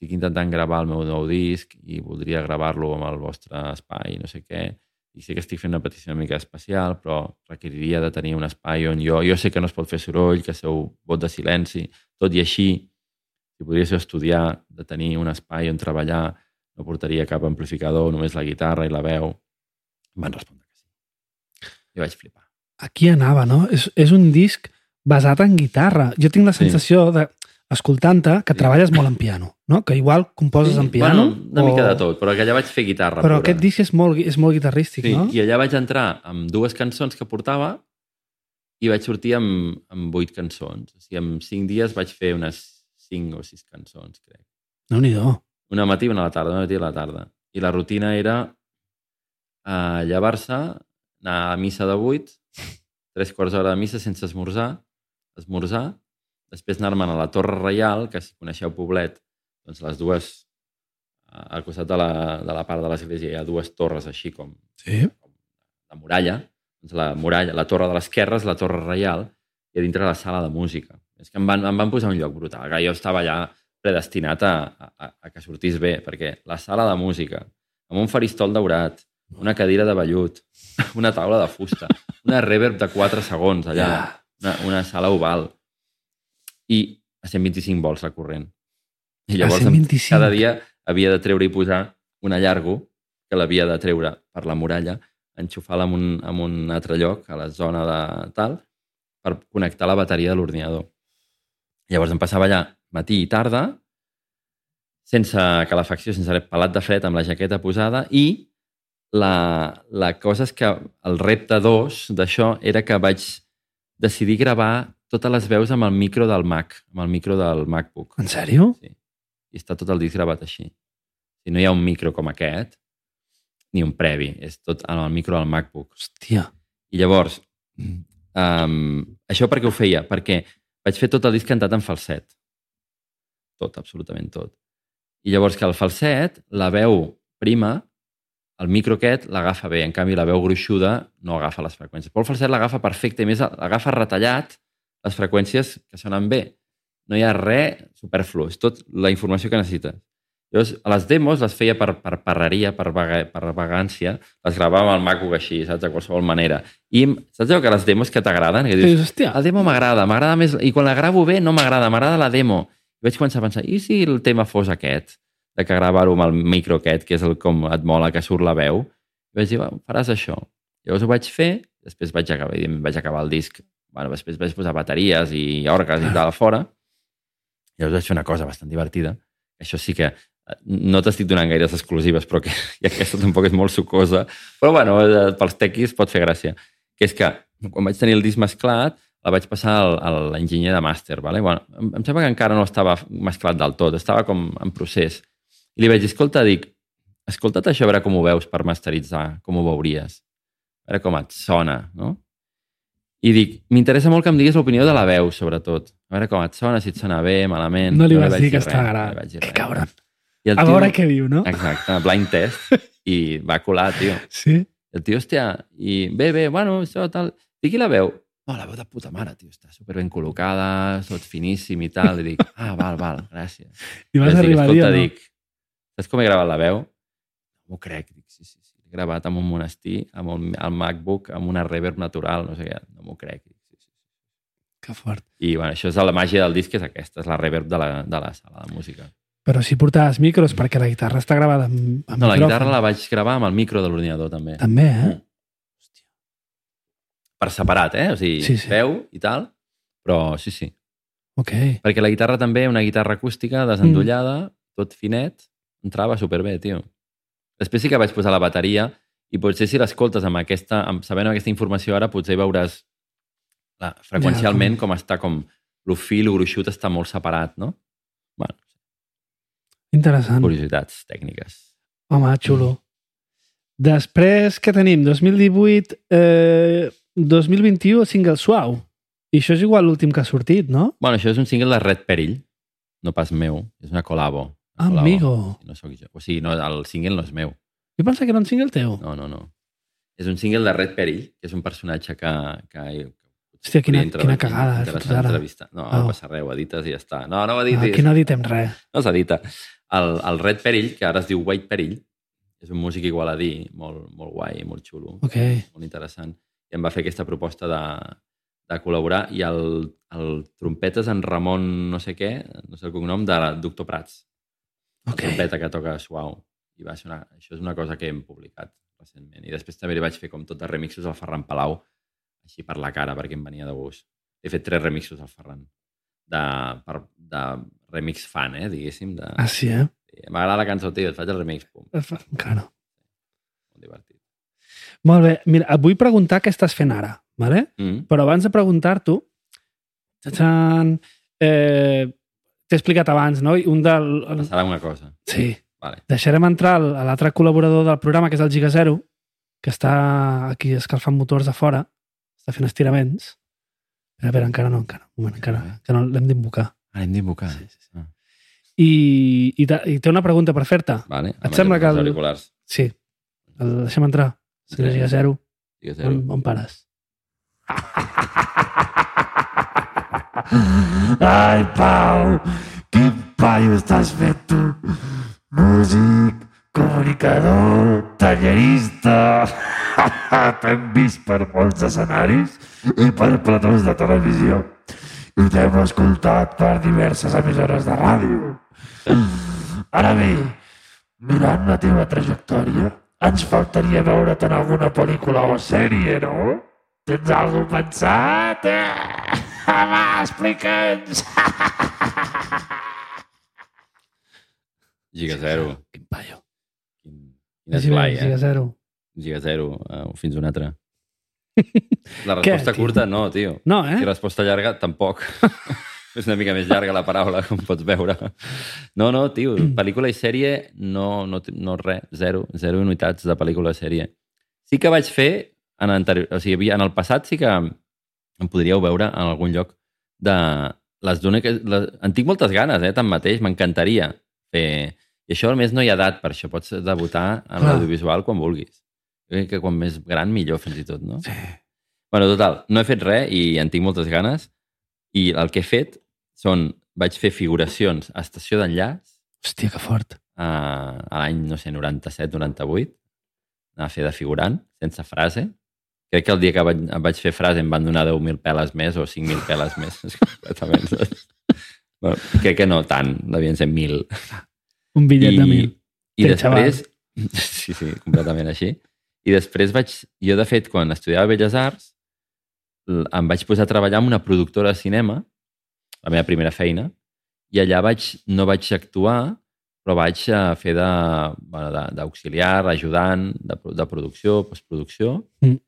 estic intentant gravar el meu nou disc i voldria gravar-lo amb el vostre espai, no sé què. I sé que estic fent una petició una mica especial, però requeriria de tenir un espai on jo... Jo sé que no es pot fer soroll, que seu vot de silenci, tot i així, si podríeu estudiar, de tenir un espai on treballar, no portaria cap amplificador, només la guitarra i la veu. Em van respondre que sí. I vaig flipar. Aquí anava, no? És, és un disc basat en guitarra. Jo tinc la Sí. sensació de escoltant-te que Sí. treballes molt en piano, no? Que igual composes en piano. Bueno, una mica de tot, però que allà vaig fer guitarra. Però pura. aquest disc és molt, és molt guitarrístic, Sí, no? i allà vaig entrar amb dues cançons que portava i vaig sortir amb, amb vuit cançons. O sigui, en cinc dies vaig fer unes cinc o sis cançons, crec. no nhi do. Una matí i una a la tarda, una matí i a la tarda. I la rutina era eh, llevar-se, anar a missa de vuit, tres quarts d'hora de missa sense esmorzar, esmorzar, després anar-me'n a la Torre Reial, que si coneixeu Poblet, doncs les dues, eh, al costat de la, de la part de l'església hi ha dues torres així com Sí. la muralla, doncs la muralla, la torre de l'esquerra és la torre reial i a dintre la sala de música. És que em van, em van posar un lloc brutal, que jo estava allà predestinat a, a, a que sortís bé, perquè la sala de música, amb un faristol daurat, una cadira de vellut, una taula de fusta, una reverb de 4 segons allà, una, una sala oval, i a 125 volts la corrent. I llavors em- 125? cada dia havia de treure i posar una llargo que l'havia de treure per la muralla, enxufar-la en, un, en un altre lloc, a la zona de tal, per connectar la bateria de l'ordinador. Llavors em passava allà matí i tarda, sense calefacció, sense haver pelat de fred, amb la jaqueta posada, i la, la cosa és que el repte 2 d'això era que vaig decidir gravar totes les veus amb el micro del Mac, amb el micro del MacBook. En sèrio? Sí. I està tot el disc gravat així. Si no hi ha un micro com aquest, ni un previ, és tot amb el micro del MacBook. Hòstia. I llavors, um, això per què ho feia? Perquè vaig fer tot el disc cantat en falset. Tot, absolutament tot. I llavors que el falset, la veu prima, el micro aquest l'agafa bé, en canvi la veu gruixuda no agafa les freqüències. Però el falset l'agafa perfecte, i més l'agafa retallat les freqüències que sonen bé. No hi ha res superflu, és tot la informació que necessites. Llavors, les demos les feia per, per parreria, per, vaga, per vagància, les gravava amb el MacBook així, saps, de qualsevol manera. I saps allò que les demos que t'agraden? Que Sí, dius, hòstia. la demo m'agrada, m'agrada més... I quan la gravo bé no m'agrada, m'agrada la demo. I vaig començar a pensar, i si el tema fos aquest? de que gravar-ho amb el micro aquest, que és el com et mola que surt la veu. I vaig dir, va, faràs això. Llavors ho vaig fer, després vaig acabar, vaig acabar el disc, bueno, després vaig posar bateries i orgues i tal a fora, llavors vaig fer una cosa bastant divertida. Això sí que no t'estic donant gaires exclusives, però que i aquesta tampoc és molt sucosa. Però bueno, eh, pels tequis pot fer gràcia. Que és que quan vaig tenir el disc mesclat, la vaig passar al, a l'enginyer de màster. Vale? Bueno, em, em sembla que encara no estava mesclat del tot, estava com en procés. I li vaig dir, escolta, dic, escolta't això, a veure com ho veus per masteritzar, com ho veuries. A veure com et sona, no? I dic, m'interessa molt que em diguis l'opinió de la veu, sobretot. A veure com et sona, si et sona bé, malament. No li No vas dir que res, està no li vaig dir Que res. cabron. I el A tio- veure què diu, no? Exacte, blind test. I va colar, tio. Sí. El tio, hòstia, i bé, bé, bueno, això, tal... I la veu? No, la veu de puta mare, tio, està superben col·locada, tot finíssim i tal. I dic, ah, val, val, gràcies. I vas Llavors dic, arribar a dir, no? dic, saps com he gravat la veu? No m'ho crec, dic, sí, sí, sí. He gravat amb un monestir, amb el, el MacBook, amb una reverb natural, no sé què, no m'ho crec. Dic, sí, sí. Que fort. I bueno, això és la màgia del disc, és aquesta, és la reverb de la, de la sala de música. Però si portaves micros, perquè la guitarra està gravada amb, amb No, la micròfon. guitarra la vaig gravar amb el micro de l'ordinador, també. També, eh? Per separat, eh? O sigui, Sí, sí. veu i tal, però sí, sí. Ok. Perquè la guitarra també, una guitarra acústica, desendollada, Mm. tot finet, entrava superbé, tio. Després sí que vaig posar la bateria i potser si l'escoltes amb aquesta, amb, sabent aquesta informació ara, potser veuràs la, freqüencialment com... està com el fil, el gruixut està molt separat, no? Bueno, Interessant. curiositats tècniques. Home, xulo. Després, què tenim? 2018, eh, 2021, single suau. I això és igual l'últim que ha sortit, no? Bueno, això és un single de Red Perill, no pas meu, és una col·labo. Una col·labo. Amigo. No sóc jo. O sigui, no, el single no és meu. Jo pensava que era un single teu. No, no, no. És un single de Red Perill, que és un personatge que... que Hòstia, quina, quina cagada. interessant entrevista. No, Oh. no passa res, ho edites i ja està. No, no ho Ah, editis. aquí no editem res. No s'edita. El, el Red Perill, que ara es diu White Perill, és un músic igualadí, molt, molt guai, molt xulo, Ok. molt interessant. I em va fer aquesta proposta de, de col·laborar i el, el trompetes en Ramon no sé què, no sé el cognom, de Doctor Prats. Ok. La trompeta que toca suau. I va ser una, això és una cosa que hem publicat recentment. I després també li vaig fer com tot de remixos al Ferran Palau, així per la cara, perquè em venia de gust. He fet tres remixos al Ferran. De, per, de remix fan, eh, diguéssim. De, Ah, sí, eh? M'agrada la cançó, tio, et faig el remix, pum. Encara. Molt divertit. Molt bé. Mira, et vull preguntar què estàs fent ara, vale? Mm. però abans de preguntar-t'ho, eh, t'he explicat abans, no? Un del... El, Passarà una cosa. sí, Vale. deixarem entrar a l'altre col·laborador del programa, que és el Giga Zero, que està aquí escalfant motors a fora, està fent estiraments. Espera, espera, encara no, encara. Un moment, encara, que no l'hem d'invocar. Ah, hem d'invocar. Sí, sí, sí. Ah. I, i, te- I té una pregunta per fer-te. Vale. Et sembla que Els el- auriculars. Sí. El, deixa'm entrar. Senyor Giga Zero, Digues zero. on, on pares? Ai, Pau, quin paio estàs fet tu? Músic, comunicador, tallerista... T'hem vist per molts escenaris i per platós de televisió. I t'hem escoltat per diverses emissores de ràdio. Ara bé, mirant la teva trajectòria, ens faltaria veure't en alguna pel·lícula o sèrie, no? Tens alguna pensat? Eh? Va, explica'ns! Giga zero. Quin paio. Quin, quin esplai, Giga eh? Zero. Giga zero. Uh, fins una altra. La Què, resposta tio? curta, no, tio. No, eh? I resposta llarga, tampoc. És una mica més llarga la paraula, com pots veure. No, no, tio, pel·lícula i sèrie, no, no, no res, zero, zero unitats de pel·lícula i sèrie. Sí que vaig fer, en, anterior, o sigui, en el passat sí que em podríeu veure en algun lloc de les que... Les, en tinc moltes ganes, eh, tanmateix, m'encantaria fer... I això, a més, no hi ha edat per això. Pots debutar en l'audiovisual quan vulguis. Jo crec que quan més gran, millor, fins i tot, no? Sí. Bueno, total, no he fet res i en tinc moltes ganes. I el que he fet són... Vaig fer figuracions a estació d'enllaç Hòstia, que fort. a, a l'any, no sé, 97-98. Anar a fer de figurant, sense frase. Crec que el dia que vaig, vaig fer frase em van donar 10.000 peles més o 5.000 peles més. És completament... bueno, crec que no tant, devien ser 1.000. Un bitllet de mil. I Té, després... Sí, sí, completament així. I després vaig... Jo, de fet, quan estudiava Belles Arts, em vaig posar a treballar amb una productora de cinema, la meva primera feina, i allà vaig, no vaig actuar, però vaig eh, fer de, bueno, d'auxiliar, ajudant, de, de producció, postproducció, Mm.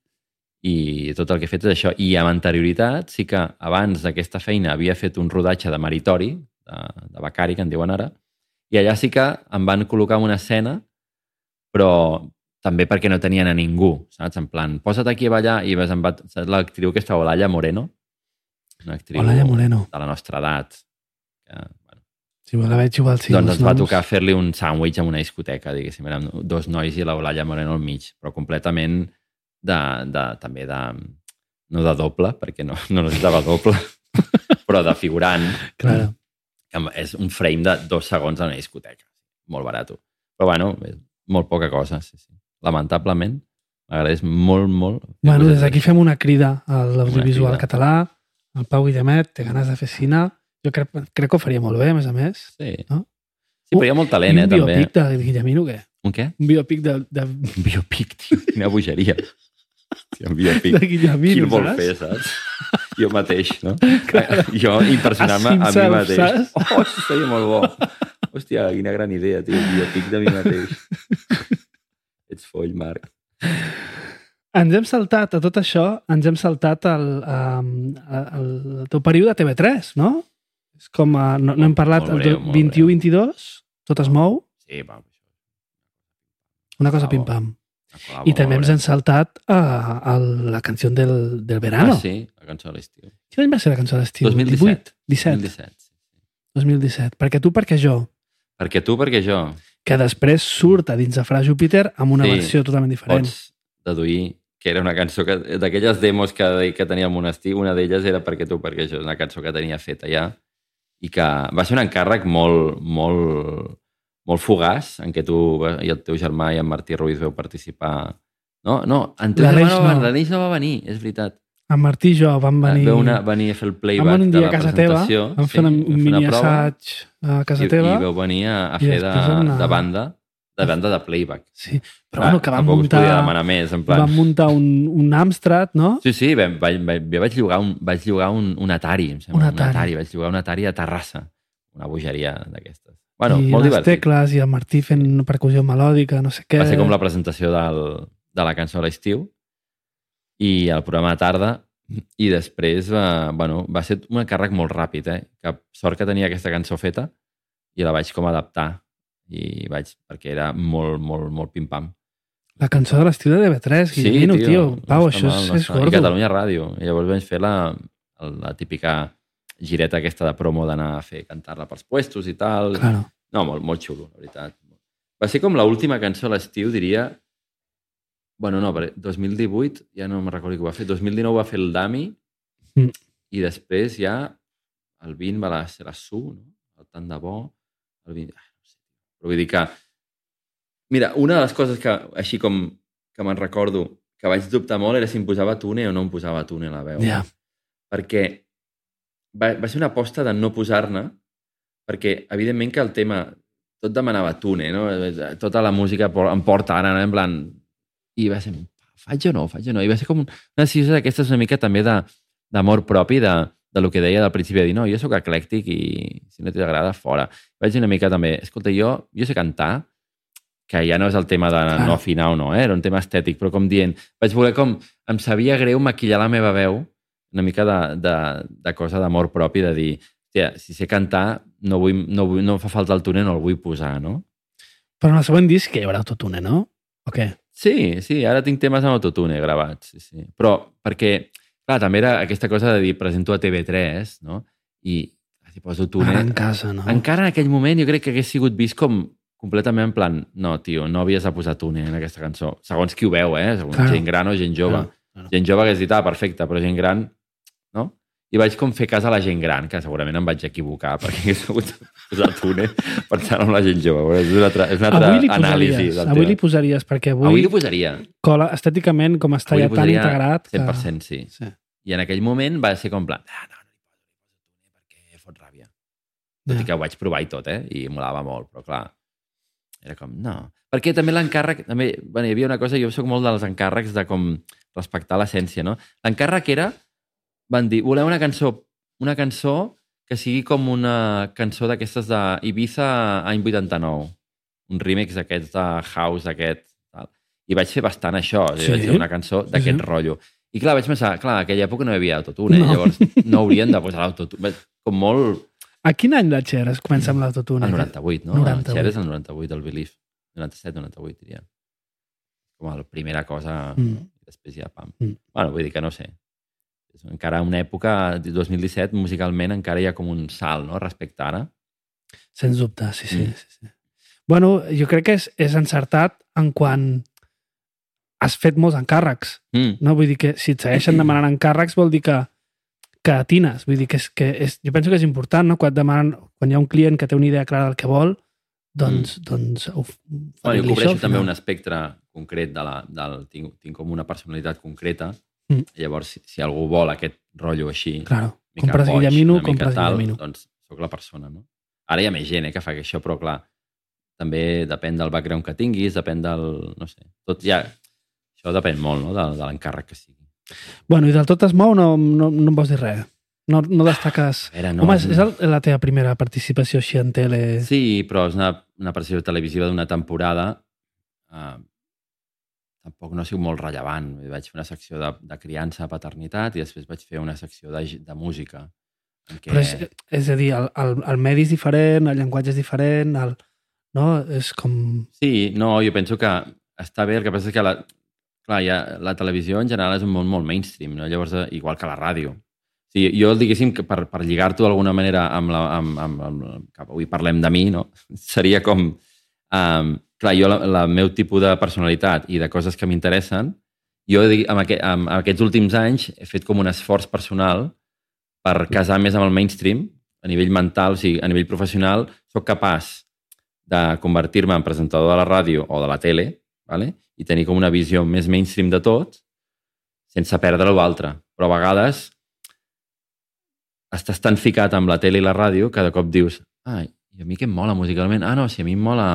i tot el que he fet és això. I amb anterioritat, sí que abans d'aquesta feina havia fet un rodatge de meritori, de, de becari, que en diuen ara, i allà sí que em van col·locar en una escena, però també perquè no tenien a ningú, saps? En plan, posa't aquí a ballar i vas amb saps l'actriu que està Olaya Moreno, una actriu Olaya Moreno. de la nostra edat. Que, bueno, Si la veig igual, sí. doncs ens va noms. tocar fer-li un sàndwich a una discoteca, diguéssim, érem dos nois i la Olaya Moreno al mig, però completament de, de, també de, no de doble, perquè no, no necessitava doble, però de figurant, Claro. que és un frame de dos segons a una discoteca. Molt barat. Però bueno, molt poca cosa, sí, sí. Lamentablement, m'agradaeix molt, molt. Bueno, des d'aquí fem una crida a l'audiovisual català, el Pau Guillemet, té ganes de fer cine. Jo crec, crec que ho faria molt bé, a més a més. Sí. No? Sí, però hi ha molt talent, eh, un també. biopic de Guillemino, què? Un què? Un biopic de, de, Un biopic, tio. Quina bogeria. Sí, un biopic. de Guillemino, Qui el vol saps? fer, saps? Jo mateix, no? Jo impressionar-me A a mi mateix. saps? Oh, seria molt bo. Hòstia, quina gran idea, tio. Un biopic de mi mateix. Ets foll, Marc. Ens hem saltat, a tot això, ens hem saltat el, um, el, el teu període TV3, no? És com, a, no, no hem parlat, molt el breu, do- molt 21-22, tot es mou, Sí, va. una cosa pim-pam. I també ens hem saltat a, a la canció del, del verano. Ah, sí, la cançó de l'estiu. Quin any va ser la cançó d'estiu? 2017. 18? 17? 2017. 2017. Perquè tu, perquè jo. Perquè tu, perquè jo. Que després surt a dins de Fra Júpiter amb una Sí, versió totalment diferent. Pots deduir que era una cançó que, d'aquelles demos que, que tenia al monestir, una d'elles era perquè tu, perquè jo, una cançó que tenia feta ja i que va ser un encàrrec molt, molt, molt fugaç en què tu i el teu germà i en Martí Ruiz veu participar. No, no, en teu germà no, no. l'Aleix no va venir, és veritat. En Martí i jo vam venir... Veu una, venir a fer el vam playback un de la a casa teva, presentació. vam fer un vam mini assaig a casa i, teva. I vau venir a, a fer de, vam anar- de banda, de banda de playback. Sí, però bueno, que vam muntar, podia demanar més, en plan... vam muntar un, un Amstrad, no? Sí, sí, vaig, vaig, vaig, vaig llogar un, vaig llogar un, un Atari, em sembla. Un Un Atari. Atari. Vaig llogar un Atari a Terrassa. Una bogeria d'aquestes. Bueno, I molt les divertit. tecles i el Martí fent una percussió melòdica, no sé què. Va ser com la presentació del, de la cançó de l'estiu i el programa de tarda i després va, bueno, va ser un encàrrec molt ràpid, eh? Que sort que tenia aquesta cançó feta i la vaig com adaptar i vaig, perquè era molt, molt, molt pim-pam. La cançó de l'estiu de TV3, Guillemino, tio. Pau, no això és, mal, no és està mal. I gordo. Catalunya Ràdio. I llavors vaig fer la, la típica gireta aquesta de promo d'anar a fer cantar-la pels puestos i tal. Claro. No, molt, molt xulo, la veritat. Va ser com l'última cançó a l'estiu, diria... Bueno, no, perquè 2018, ja no me'n recordo ho va fer. 2019 va fer el Dami Mm. i després ja el 20 va ser la Su, no? El tant de bo. El 20... Ah, no sé. Però vull dir que... Mira, una de les coses que, així com que me'n recordo, que vaig dubtar molt era si em posava túnel o no em posava túnel a la veu. Ja. Perquè va, va ser una aposta de no posar-ne, perquè evidentment que el tema tot demanava túnel, no? Tota la música em porta ara, no? en plan... I va ser, faig o no, faig o no? I va ser com una decisió d'aquestes una mica també d'amor propi, de, de lo que deia del principi, de dir, no, jo sóc eclèctic i si no t'agrada, fora. Vaig dir una mica també, escolta, jo, jo sé cantar, que ja no és el tema de no afinar o no, eh? era un tema estètic, però com dient, vaig voler com, em sabia greu maquillar la meva veu, una mica de, de, de cosa d'amor propi, de dir, hòstia, si sé cantar, no, vull, no, vull, no fa falta el túnel, no el vull posar, no? Però en el següent disc hi haurà autotune, no? O què? Sí, sí, ara tinc temes amb autotune gravats, sí, sí. Però perquè, clar, també era aquesta cosa de dir, presento a TV3, no? I si poso túnel... Ara en casa, no? Encara en aquell moment jo crec que hagués sigut vist com completament en plan, no, tio, no havies de posar túnel en aquesta cançó. Segons qui ho veu, eh? Segons Claro. gent gran o gent jove. Claro, claro. Gent jove hagués dit, ah, perfecte, però gent gran, no? I vaig com fer cas a la gent gran, que segurament em vaig equivocar, perquè hagués hagut de posar túnel pensant en la gent jove. Però És una altra, és una altra Avui li anàlisi. avui li posaries, perquè avui, Avui li posaria. cola, estèticament com està Avui ja tan integrat... 100%, sí. sí. I en aquell moment va ser com plan, ah, no, no li poso, li poso túnel perquè fot ràbia. Tot Ja. i que ho vaig provar i tot, eh? I molava molt, però clar, Era com, no. Perquè també l'encàrrec... També, bueno, hi havia una cosa, jo sóc molt dels encàrrecs de com respectar l'essència, no? L'encàrrec era... Van dir, volem una cançó, una cançó que sigui com una cançó d'aquestes d'Ibiza any 89. Un remix d'aquests de house, aquest... Tal. I vaig fer bastant això. Sí? Vaig fer una cançó d'aquest sí. rotllo. I clar, vaig pensar, clar, en aquella època no hi havia autotune, No. llavors no haurien de posar l'autotune. Com molt... A quin any la Cher es comença amb l'autotune? El 98, no? 98. El Cher és el 98, el Belief. 97, 98, diria. Com la primera cosa, Mm. després ja, pam. Mm. Bueno, vull dir que no sé. Encara una època, 2017, musicalment encara hi ha com un salt, no?, respecte ara. Sens dubte, sí, sí. Mm. sí, sí. Bueno, jo crec que és, és encertat en quan has fet molts encàrrecs. Mm. No? Vull dir que si et segueixen demanant encàrrecs vol dir que, que atines. Vull dir que, és, que és, jo penso que és important, no? Quan, demanen, quan hi ha un client que té una idea clara del que vol, doncs, mm. doncs ho, Bueno, jo cobreixo això, també final. un espectre concret de la, del... Tinc, tinc com una personalitat concreta. Mm. Llavors, si, si algú vol aquest rotllo així, Claro. mica Compres boig, Guillemino, una mica tal, Guillemino. doncs sóc la persona, no? Ara hi ha més gent eh, que fa això, però clar, també depèn del background que tinguis, depèn del... no sé, tot ja... Això depèn molt, no?, de, de l'encàrrec que sigui. Bueno, i del tot es mou no, no, no em vols dir res. No, no destaques... A veure, No, Home, és, és la teva primera participació així en tele... Sí, però és una, una pressió televisiva d'una temporada. Uh, tampoc no ha sigut molt rellevant. Vaig fer una secció de, de criança, paternitat, i després vaig fer una secció de, de música. En què... Però és, és a dir, el, el, el medi és diferent, el llenguatge és diferent, el, no? És com... Sí, no, jo penso que està bé, el que passa és que la, clar, ja, la televisió en general és un món molt mainstream, no? llavors, eh, igual que la ràdio. Sí, jo, diguéssim, que per, per lligar-t'ho d'alguna manera amb, la, amb, amb, amb, que avui parlem de mi, no? seria com... Um, clar, jo, la meu tipus de personalitat i de coses que m'interessen, jo amb, amb, amb aquests últims anys he fet com un esforç personal per casar més amb el mainstream, a nivell mental, o sigui, a nivell professional, sóc capaç de convertir-me en presentador de la ràdio o de la tele vale? i tenir com una visió més mainstream de tot sense perdre l'altre. Però a vegades estàs tan ficat amb la tele i la ràdio que de cop dius ai, i a mi què em mola musicalment? Ah, no, si a mi em mola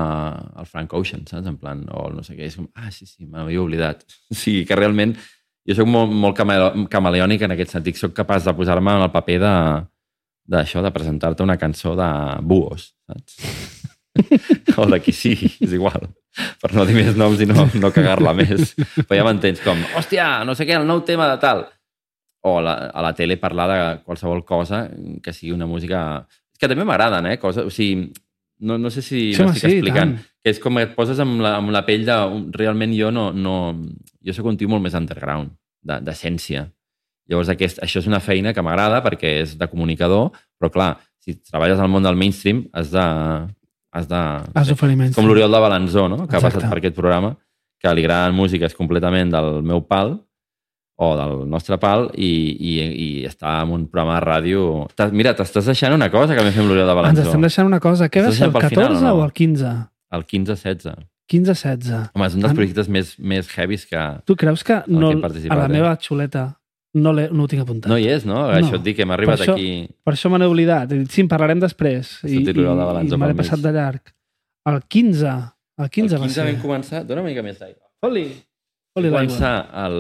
el Frank Ocean, saps? En plan, o no sé què. És com, ah, sí, sí, me l'havia oblidat. O sigui, que realment jo sóc molt, molt camale- camaleònic en aquest sentit. Soc capaç de posar-me en el paper de d'això, de presentar-te una cançó de buos, saps? o de qui sigui, és igual. Per no dir més noms i no, no cagar-la més. Però ja m'entens com, hòstia, no sé què, el nou tema de tal. O la, a la tele parlar de qualsevol cosa que sigui una música... És que també m'agraden, eh? Coses, o sigui, no, no sé si Sí, m'estic sí, explicant. tant. Que és com que et poses amb la, amb la pell de... Realment jo no... no jo sóc un tio molt més underground, de- d'essència. Llavors, aquest, això és una feina que m'agrada perquè és de comunicador, però clar, si treballes al món del mainstream has de... Has de Has menys. com l'Oriol de Balanzó, no? que ha Exacte. passat per aquest programa, que li agraden músiques completament del meu pal o del nostre pal i, i, i està en un programa de ràdio... Mira, t'estàs deixant una cosa que vam fer amb l'Oriol de Ens Balanzó. estem deixant una cosa. Què va ser, el deixant pel 14 final, o no? o el 15? El 15-16. 15-16. Home, és un dels Ah. projectes més, més heavies que... Tu creus que En no, què he a la eh? meva xuleta no, no ho tinc apuntat? No hi és, no? Això et dic, que hem arribat per això, aquí... Per això me n'he oblidat. Sí, en parlarem després. I, i, Balanzó i me l'he passat de llarg. El 15. El 15, el va 15 ser. vam començar... Dóna una mica més d'aigua. Oli. Oli l'aigua. començar el...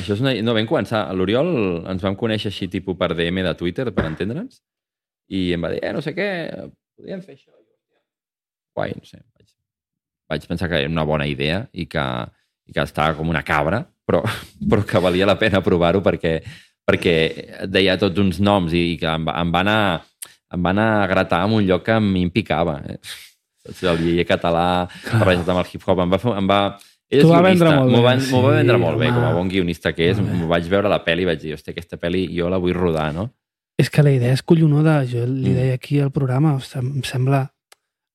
Això és una... No, vam començar... L'Oriol ens vam conèixer així tipus per DM de Twitter, per entendre'ns, i em va dir, eh, no sé què, podríem fer això. Guai, no sé. Vaig, vaig pensar que era una bona idea i que, i que estava com una cabra, però, però que valia la pena provar-ho perquè, perquè deia tots uns noms i, i que em em va anar em va anar a gratar en un lloc que a mi em picava. Eh? El llei català, barrejat amb el hip-hop, em va, fer, em va, ell T'ho va vendre molt bé, va, m'ho va sí, vendre molt bé, home. com a bon guionista que és. Bé. M'ho vaig veure la pel·li i vaig dir, hòstia, aquesta pel·li jo la vull rodar, no? És que la idea és collonuda. Jo li Mm. deia aquí al programa, ostres, em sembla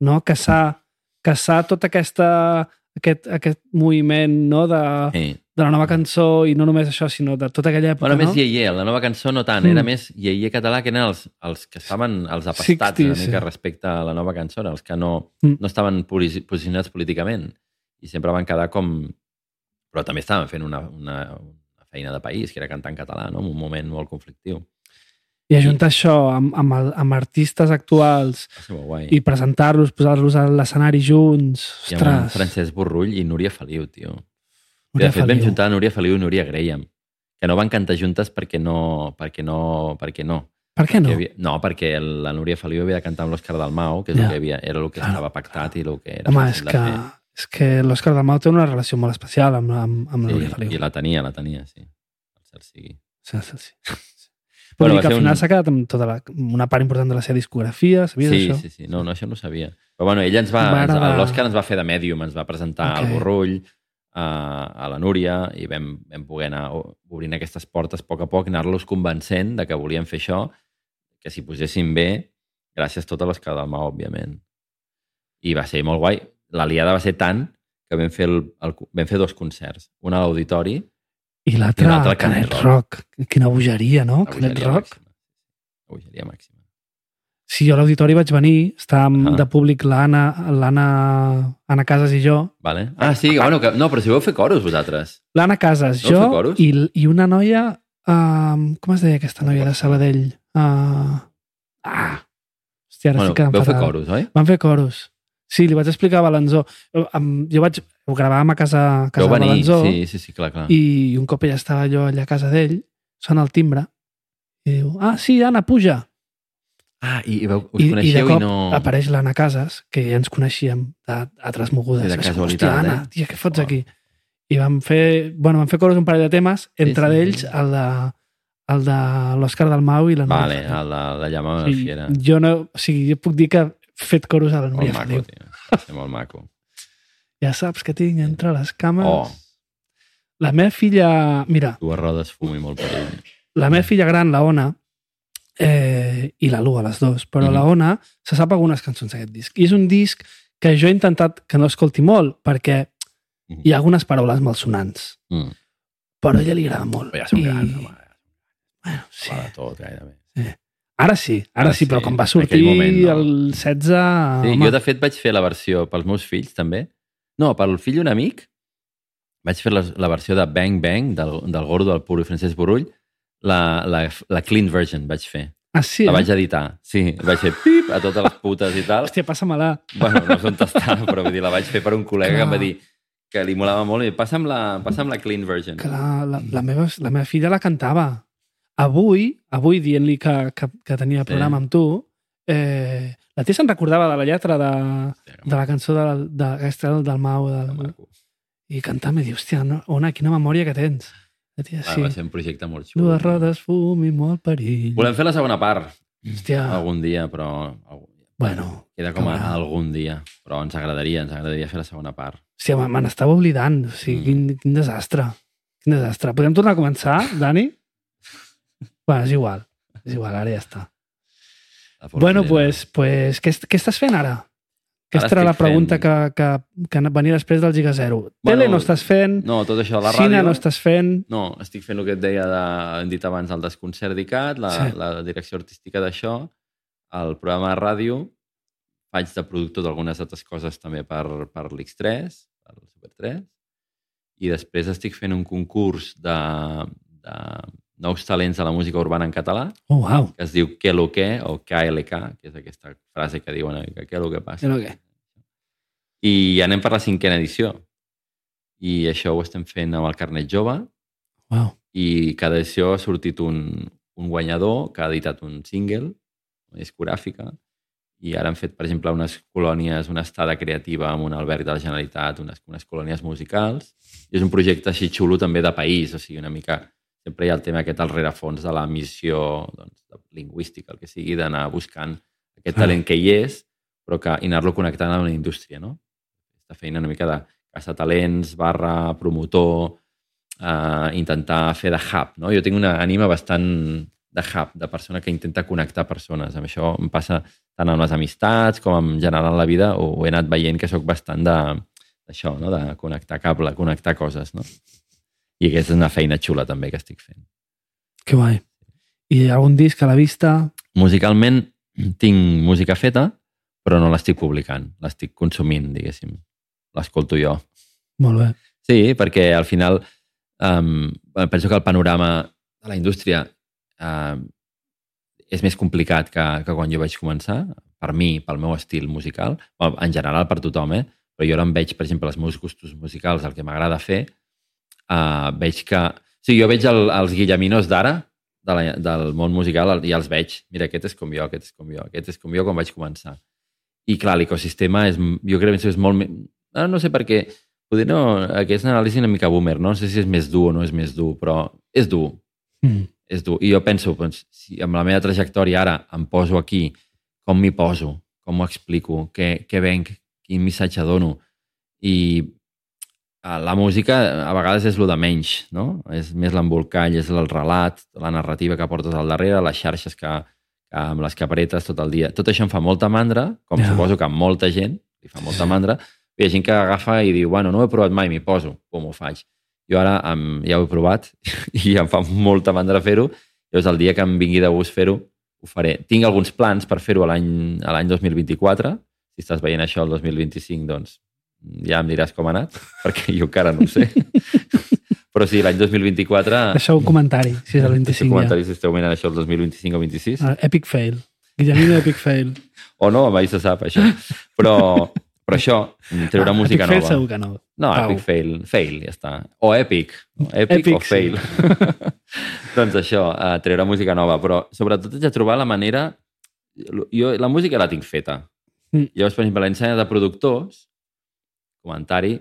no, caçar, caçar tot aquesta, aquest, aquest moviment no, de, Sí. de la nova cançó i no només això, sinó de tota aquella època. Bueno, més no? Ieier, la nova cançó no tant, Mm. era més Ieier català, que eren els, els que estaven, els apastats 60s, una mica sí. respecte a la nova cançó, els que no, Mm. no estaven posi- posicionats políticament i sempre van quedar com... Però també estaven fent una, una, una feina de país, que era cantar en català, no? en un moment molt conflictiu. I ajuntar això amb, amb, el, amb artistes actuals i presentar-los, posar-los a l'escenari junts... I amb Ostres, Francesc Borrull i Núria Feliu, tio. I Núria de fet, vam Feliu. juntar Núria Feliu i Núria Graham, que no van cantar juntes perquè no... Perquè no... Perquè no. Per què no? Havia, no, perquè la Núria Feliu havia de cantar amb l'Òscar Dalmau, que és Ja. el que havia, era el que Claro, estava pactat i el que era Home, és que, fer. És que l'Òscar Dalmau té una relació molt especial amb, amb, amb la Núria I, Feliu. I la tenia, la tenia, sí. El cert sigui. Sí, sí, sí. Bueno, Bueno, va que al final un- s'ha quedat amb tota la, una part important de la seva discografia, sabies Sí, això? sí, sí. No, no, això no ho sabia. Però bueno, ella ens va... Agradar. L'Òscar ens va fer de mèdium, ens va presentar Ok. al Borrull, a, a la Núria, i vam, vam poder anar obrint aquestes portes a poc a poc, anar-los convencent de que volíem fer això, que s'hi posessin bé, gràcies tot a l'Òscar Dalmau, òbviament. I va ser molt guai. L'aliada va ser tant que vam fer, el, el, vam fer dos concerts. Un a l'auditori, I l'altre, a Canet Canet Rock. Quina bogeria, no? la Canet Rock. màxima. La bogeria màxima. Sí, jo a l'auditori vaig venir, estàvem Ah. de públic l'Anna, l'Anna Anna Casas i jo. Vale. Ah, sí, bueno, que, no, però si vau fer coros vosaltres. L'Anna Casas, No jo i, i una noia... Uh, com es deia aquesta noia de Sabadell? Uh, ah, hòstia, ara Bueno, sí que vau fer coros, oi? Van fer coros. Sí, li vaig explicar a Balanzó. Eh, Jo vaig... Ho gravàvem a casa, a casa Vau de venir, Balanzó sí, sí, sí, clar, clar. i un cop ja estava allò allà a casa d'ell, sona el timbre i diu, ah, sí, Anna, puja. Ah, i, i veu, us I, i de coneixeu i, cop no... apareix l'Anna Casas, que ja ens coneixíem d'altres mogudes. Sí, de casualitat, Hòstia, Anna, eh? tia, què fots Uau. aquí? I vam fer, bueno, vam fer coros un parell de temes, entre sí. d'ells el de, el de l'Òscar Dalmau i la Núria Vale, el de la llama Sí, fiera. jo, no, o sigui, jo puc dir que fet coros a la Molt Núria maco, Feliu. ser molt maco. Ja saps que tinc entre les cames... Oh, La meva filla... Mira, dues rodes, fum i molt perill. la meva filla gran, la Ona, eh, i la Lua, les dues, però Mhm. la Ona se sap algunes cançons d'aquest disc. I és un disc que jo he intentat que no escolti molt, perquè Mhm. hi ha algunes paraules malsonants, Mm. però a ella li agrada molt. Però ja són I- grans, home. Bueno, sí. Va de tot, gairebé. Ara sí, ara, Ara sí, però sí, quan va sortir moment, no. el 16... Sí, home, jo, de fet, vaig fer la versió pels meus fills, també. No, pel fill d'un amic, vaig fer la, la versió de Bang Bang, del, del gordo del puro i Francesc Borull, la, la, la clean version vaig fer. Ah, sí? La eh? vaig editar. Sí, vaig fer pip a totes les putes i tal. Hòstia, passa-me-la. Bueno, no sé on està, però vull dir, la vaig fer per un col·lega Clar. que em va dir que li molava molt i passa'm la, passa'm la clean version. Que la, la, la, meva, la meva filla la cantava. Avui, avui dient-li que, que, que tenia Sí. programa amb tu, eh, la tia se'n recordava de la lletra de, Hòstia, que de la cançó de, de, aquesta del, del Mau. De, maco. I cantava i diu, hòstia, no, Ona, quina memòria que tens. La tia, Va, sí. va ser un projecte molt xulo. Dues rodes, fum i molt perill. Volem fer la segona part Hòstia, algun dia, però bueno, queda com a cabrà. algun dia. Però ens agradaria, ens agradaria fer la segona part. hòstia, me- me n'estava oblidant. O sigui, Mm. quin, quin desastre. Quin desastre. Podem tornar a començar, Dani? Bueno, és igual. És igual, ara ja està. Bueno, era- pues, pues què, què estàs fent ara? Aquesta era la pregunta fent- que, que, que venia després del Giga Zero. Bueno, Tele no estàs fent, No, tot això de la cine ràdio... no estàs fent... No, estic fent el que et deia, de, hem dit abans, el desconcert d'ICAT, la, Sí. la direcció artística d'això, el programa de ràdio, faig de productor d'algunes altres coses també per, per l'X3, per Super 3, i després estic fent un concurs de, de nous talents de la música urbana en català, Oh, uau. que es diu Què lo que, o KLK, que és aquesta frase que diuen que què lo que passa. Però què? I anem per la cinquena edició. I això ho estem fent amb el Carnet Jove, Uau. i cada edició ha sortit un, un guanyador que ha editat un single, una discogràfica, i ara han fet, per exemple, unes colònies, una estada creativa amb un alberg de la Generalitat, unes, unes colònies musicals, i és un projecte així xulo també de país, o sigui, una mica... Sempre hi ha el tema aquest al rerefons de la missió doncs, lingüística, el que sigui, d'anar buscant aquest talent que hi és, però que, i anar-lo connectant amb la indústria, no? Aquesta feina una mica de caça talents, barra promotor, eh, intentar fer de hub. No? Jo tinc una ànima bastant de hub, de persona que intenta connectar persones. Amb això em passa tant amb les amistats com en general en la vida, ho he anat veient que sóc bastant de d'això, no? de connectar cable, connectar coses. No? I aquesta és una feina xula també que estic fent. Que guai. I algun disc a la vista? Musicalment tinc música feta, però no l'estic publicant, l'estic consumint, diguéssim. L'escolto jo. Molt bé. Sí, perquè al final um, penso que el panorama de la indústria um, és més complicat que, que quan jo vaig començar, per mi, pel meu estil musical, en general per tothom, eh? però jo ara em veig, per exemple, els meus gustos musicals, el que m'agrada fer, uh, veig que... O sigui, jo veig el, els guillaminos d'ara, de la, del món musical, i els veig. Mira, aquest és com jo, aquest és com jo, aquest és com jo quan vaig començar. I clar, l'ecosistema és, jo crec que és molt... Ah, no sé per què, poder no, aquesta anàlisi una mica boomer, no? no sé si és més dur o no és més dur, però és dur, Mm. és dur. I jo penso, doncs, si amb la meva trajectòria ara em poso aquí, com m'hi poso, com ho explico, què, què venc, quin missatge dono. I la música a vegades és el de menys, no? És més l'embolcall, és el relat, la narrativa que portes al darrere, les xarxes que, que amb les que apretes tot el dia. Tot això em fa molta mandra, com Ja. suposo que a molta gent li fa molta mandra. Hi ha gent que agafa i diu, bueno, no ho he provat mai, m'hi poso, com ho faig? Jo ara em, ja ho he provat i em fa molta mandra fer-ho. Llavors, el dia que em vingui de gust fer-ho, ho faré. Tinc alguns plans per fer-ho a l'any 2024. Si estàs veient això el 2025, doncs ja em diràs com ha anat, perquè jo encara no ho sé. Però sí, l'any 2024... Deixeu un comentari, si és el Deixeu 25 ja. comentaris si esteu mirant això el 2025 o 26. Ah, Epic fail. Guillemino Epic fail. O no, mai se sap, això. Però, però això, treure Ah, música Epic fail nova. segur que no. No, Pau. epic fail. Fail, ja està. O epic. Epic, Epic, o fail. doncs això, uh, treure música nova. Però sobretot haig de trobar la manera... Jo la música la tinc feta. Mm. Llavors, per exemple, l'ensenya de productors, comentari,